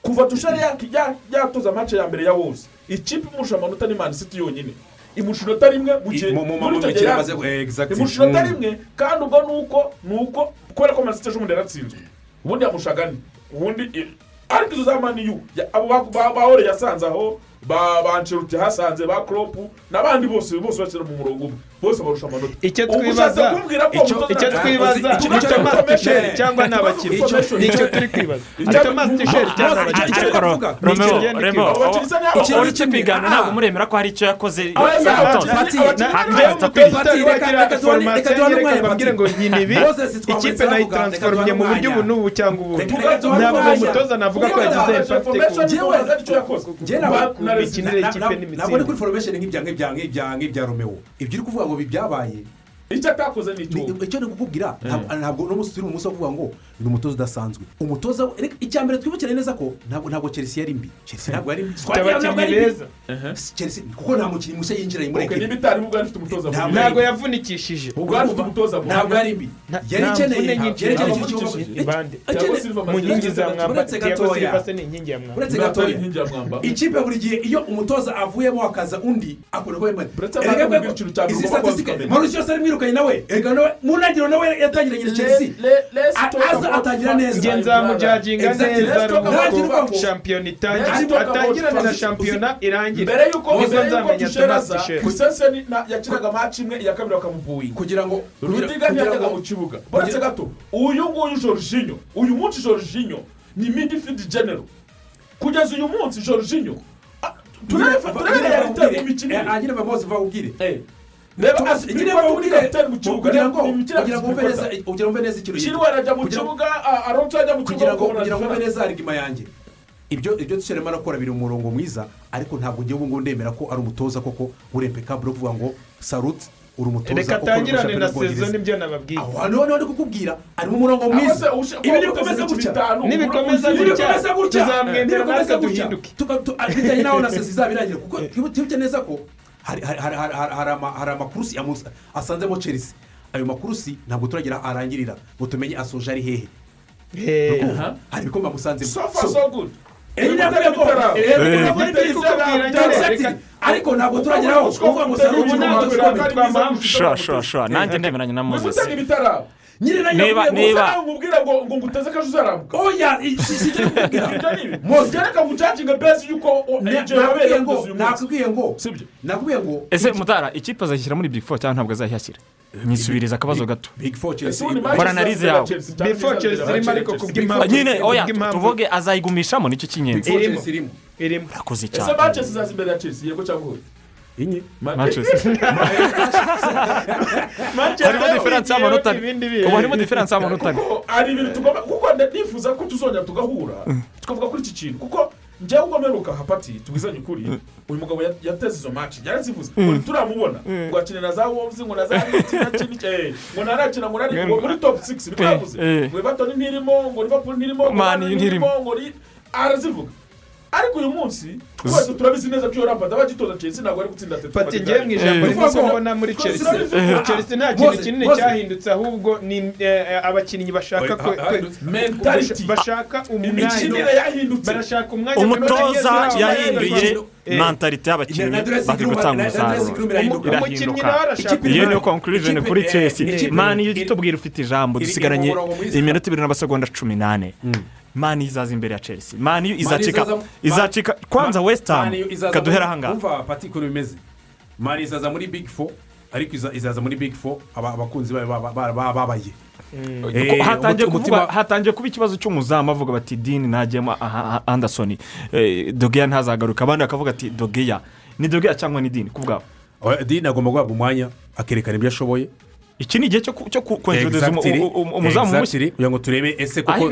kuva tusheri yaki- ya- yatoza match ya mbere ya wolves ikipe imurusha amanota ni man city yonyine. Imurusha inota rimwe mu gihe mu- mu- muri mu icyo gihe eh, imurusha inota Mm. rimwe kandi ubwo ni uko ni uko kubera ko man city ejo bundi yaratsinzwe. Ubundi yamushaga ane ubundi ariko izo za maniyu abo ba- ba- bahore yasanze aho ba ba Ancelotti hasanze ba Klopp n'abandi bose bose bashyira mu murongo umwe. Bose barusha amanota icyo twibaza icyo twibaza icyo- ni icyo- cyangwa ni abakinnyi icyo- turi kwibaza icyo- ni tuchel cyangwa abakinnyi ni uretse kwigana ntabwo muremera ko hari icyo yakoze reka- duhane- umwanya, mbabwire Pati. ngo nkina ibi ikipe reka mu buryo ubu n'ubu cyangwa ubu Reka- reka duhane ntabwo umutoza navuga ko yagize impact ku mikinire y'ikipe ntabwo ni kuri foromesheni nk'ibya nk'ibya nk'ibya nk'ibya romeo ibyo uri kuvuga ngo ibi byabaye icyo atakoze ni icyo ni- icyo ndi kukubwira ntabwo- ntabwo uno munsi turi mu munsi wo kuvuga ngo ni umutoza udasanzwe. Umutoza we- icya mbere twibukire neza ko ntabwo chelsea yari mbi. Chelsea ntabwo yari mbi. Ifite abakinnyi beza chelsea kuko nta mukinnyi mushya Ok, ekipi niba itari ubwo afite umutoza Ntabwo- mubi. ntabwo yavunikishije. Ubwo afite umutoza mubi. ntabwo yari mbi. Yari ikeneye yari Thiago Silva mu nkingi za mwamba gatoya. silva se ni inkingi ya mwamba. Uretse gatoya. Ikipe buri gihe iyo umutoza avuyemo hakaza undi akunda ko yemera Uretse abantu babwira ikintu cya mbere izi statisitike mauricio yose mwirukanye nawe. Erega nawe mu ntangiriro nawe yatangiranye na chelsea aza atangira neza. njye nzamujaginga neza facts. shampiyona about atangirane na shampiyona irangira. mbere y'uko mbere y'uko tuchel kusenseni yakinaga match imwe iya kabiri bakamubuwinga kugira ngo rudiga ntiyajyaga mu kibuga. uretse gato. Uyu nguyu jorginho uyu munsi jorginho ni midfield general. Kugeza uyu munsi jorginho ah, turebe turebe realite mu mikinire nyine bamuzi bawubwire nyine bawubwire kapiteni mu kibuga kugira ngo ngo wumve neza kugira ngo wumve neza ikintu chilwell ajya mu kibuga alonso ajya mu ngo kibuga kugira ngo wumve neza rigima yanjye. Ibyo ibyo dushiremo arakora biri mu murongo mwiza ariko ntabwo ngewe ngubu ndemera ko ari umutoza koko urempekabure kuvuga ngo saruti uri umutoza reka atangirane na sezo ni byo nababwiye. Aho hano hano ndi kukubwira ari mu murongo mwiza. ibi nibikomeza gutya. nibikomeza gutya. Nibikomeza natwe duhinduke. Tuka- tu- ah, bijyanye n'aho na sezi izaba irangira kuko twibuke neza ko hari hari- hari- hari- hari- hari ama- hari amakurusi asanzemo chelsea ayo makurusi ntabwo turagira arangirira ngo tumenye asoje ari hehe Eh, hari ibikombe amusanzemo so far so Eh, eh, Eh. eh, reka- ariko ntabwo turageraho kuvuga ngo saruti Ubu ni sha sha nanjye ndemeranya na ibitarabo nyine nanjye Niba- nakubwiye ngo- ngo ngo nguteze ko ejo uzarambuka oya si ibyo ni ibi mugereka ngucacinga bezi yuko o- Na- ibyo yabereye ngo nakubwiye ngo sibyo nakubwiye ngo ese mutara ikipe azashyira muri big four cyangwa ntabwo azayihashyira nyisubiriza akabazo gato. Big four Ese chelsea ubundi Big- Manchester analize na yawe. Chelsea before izabera chelsea irimo ariko Chelsea. kubw'impamvu nyine oya tuvuge azayigumishamo ni cyo cy'ingenzi Four irimo. Chelsea irimo irimo urakoze ese cyane manchester izaza imbere ya chelsea? Yego cyangwa oya inye Manchester. harimo diferanse y'amanota ane ubu harimo diferanse y'amanota hari ibintu tugomba kuko nifuza ko tuzongera tugahura tukavuga kuri iki kintu kuko njyewe ubwo mperuka hapati tubwizanye ukuri uyu mugabo ya- yateze izo maci yarazivuze. Ngo turamubona. Ngo akine na za wolves ngo na za liti na kini eh, ngo narakina ngo nari ngo muri top 6 niko Eh, yavuze eh. ngo everton ntirimo ngo liverpool ntirimo ngo Man Man U ntirimo. ngo arazivuga. Ariko uyu munsi twese turabizi neza ko iyo rampad aba agitoza chelsea ntabwo ari gutsinda tatu fata igihe mu ijambo Eh. rimwe mbona muri chelsea. turabizi. chelsea nta kintu kinini cyahindutse ahubwo ni eh, abakinnyi bashaka Mentality. bashaka umwanya. Umutoza yahinduye Eh. mentalite y'abakinnyi bari gutanga umusaruro. irahinduka. iyo niyo conclusion ikipe- kuri eh, chelsea. mani iyo iri- tubwira ufite ijambo. Dusigaranye iminota ibiri n'amasegonda cumi n'ane. Mani izaza imbere ya chelsea. Mani izacika izacika kwanza west ham Man U izaza kaduhera muri- ahangaha umva pati ukuntu bimeze mani izaza muri big four ariko iza- izaza muri big four aba- abakunzi bayo ba- ba- ba- babaye. Hatangiye kuba ikibazo cy'umuzamu bavuga bati dini ntajyemo aha- aha- anderson eh, dogeya ntazagaruka. Abandi bakavuga ati dogeya ni dogeya cyangwa ni dini ku bwabo Oya, dini agomba guhabwa umwanya akerekana ibyo ashoboye. Iki ni igihe cyo u- umuzamu mushya kugira ngo turebe ese kuko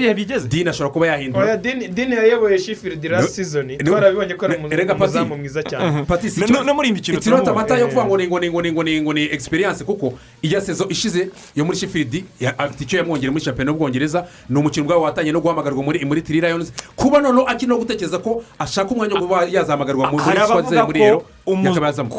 dini ashobora kuba yahindura. Dini dini yayoboye sheffield last season. Twarabibonye ko ari umuzamu mwiza cyane. Si No- muri iyi mikino turamubona. amata yo kuvuga ngo ni ngo ni ngo ni ngo ni ngo ni experience. Kuko ijya sezo ishize yo muri ya- afite icyo yamwongereye muri shampiyona y'ubwongereza ni umukino ubwabo watangiye no guhamagarwa muri muri tiri lions. Kuba noneho akiri no gutekereza ko ashaka umwanya wo kuba yazahamagarwa muri hari squad ze abavuga muri ko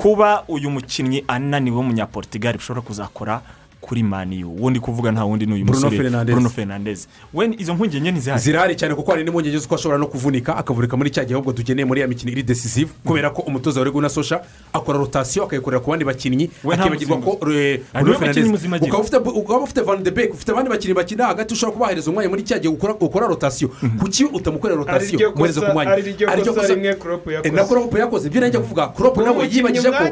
kuba uyu mukinnyi ananiwe w'umunyaportugal bishobora kuzakora kuri maniyu ubundi kuvuga nta wundi ni uyu Bruno musore bruno fernandez. We izo mpungenge ntizihari zirahari cyane kuko hari n'impungenge z'uko ashobora no kuvunika akavurika muri cya gihe ahubwo dukeneye muri ya mikino iri decisive kubera ko umutoza wa reguna sosha akora rotasiyo akayikorera ku bandi bakinnyi We nta akibagirwa ko eh, Bruno agira. ukaba ufite ukaba ufite van de beek ufite abandi bakinnyi bakina hagati ushobora kubahereza umwanya muri cya gihe ukora ukora rotasiyo kuki utamukorera rotasiyo umuhereza ku mwanya. ari ryo Ari ryo kosa rimwe kuropu Eh, na yakoze yakoze. Ibyo najya kuvuga Kuba nawe yibagije ko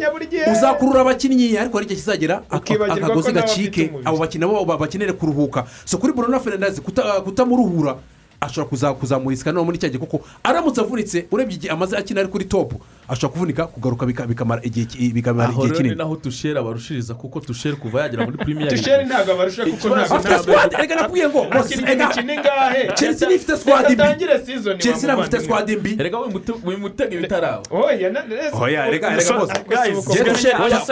uzakurura abakinnyi ariko hari igihe kizagera akagozi ko umubiri. abo bakinnyi nabo ba- bakenere kuruhuka so kuri Bruno Fernandes kuta- kutamuruhura ashobora kuza- kuzamurisika no muri cya gihe kuko aramutse avunitse urebye igihe amaze akina ari kuri topu ashobora kuvunika kugaruka bika- bikamara igihe ki- bikamara aho rero ni kinini naho tusheri abarushiriza kuko tusheri kuva yagera muri premier tusheri ntabwo abarusha kuko ntabwo afite squad reka nakubwiye ngo reka- imikino ingahe? Chelsea niyo ifite squad mbi. chelsea ntabwo ifite squad mbi erega wimutega ibitaraba oya oya reka reka bose.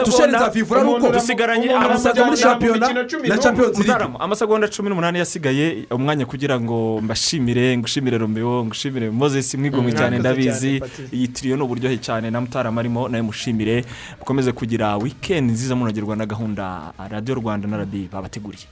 Tuchel nzavivura ari uko dusigaranye amusaza muri shampiyona na league. Mutarama amasegonda cumi n'umunani yasigaye umwanya kugira ngo mbashimire ngushimire romeo ngushimire moses mwigomwe cyane ndabizi. cyane, Patrick. iyi tiriyo ni uburyohe cyane. Na mutarama arimo nawe mushimire. Mukomeze kugira wikendi nziza munogerwa na gahunda radiyo rwanda na radiyo babateguriye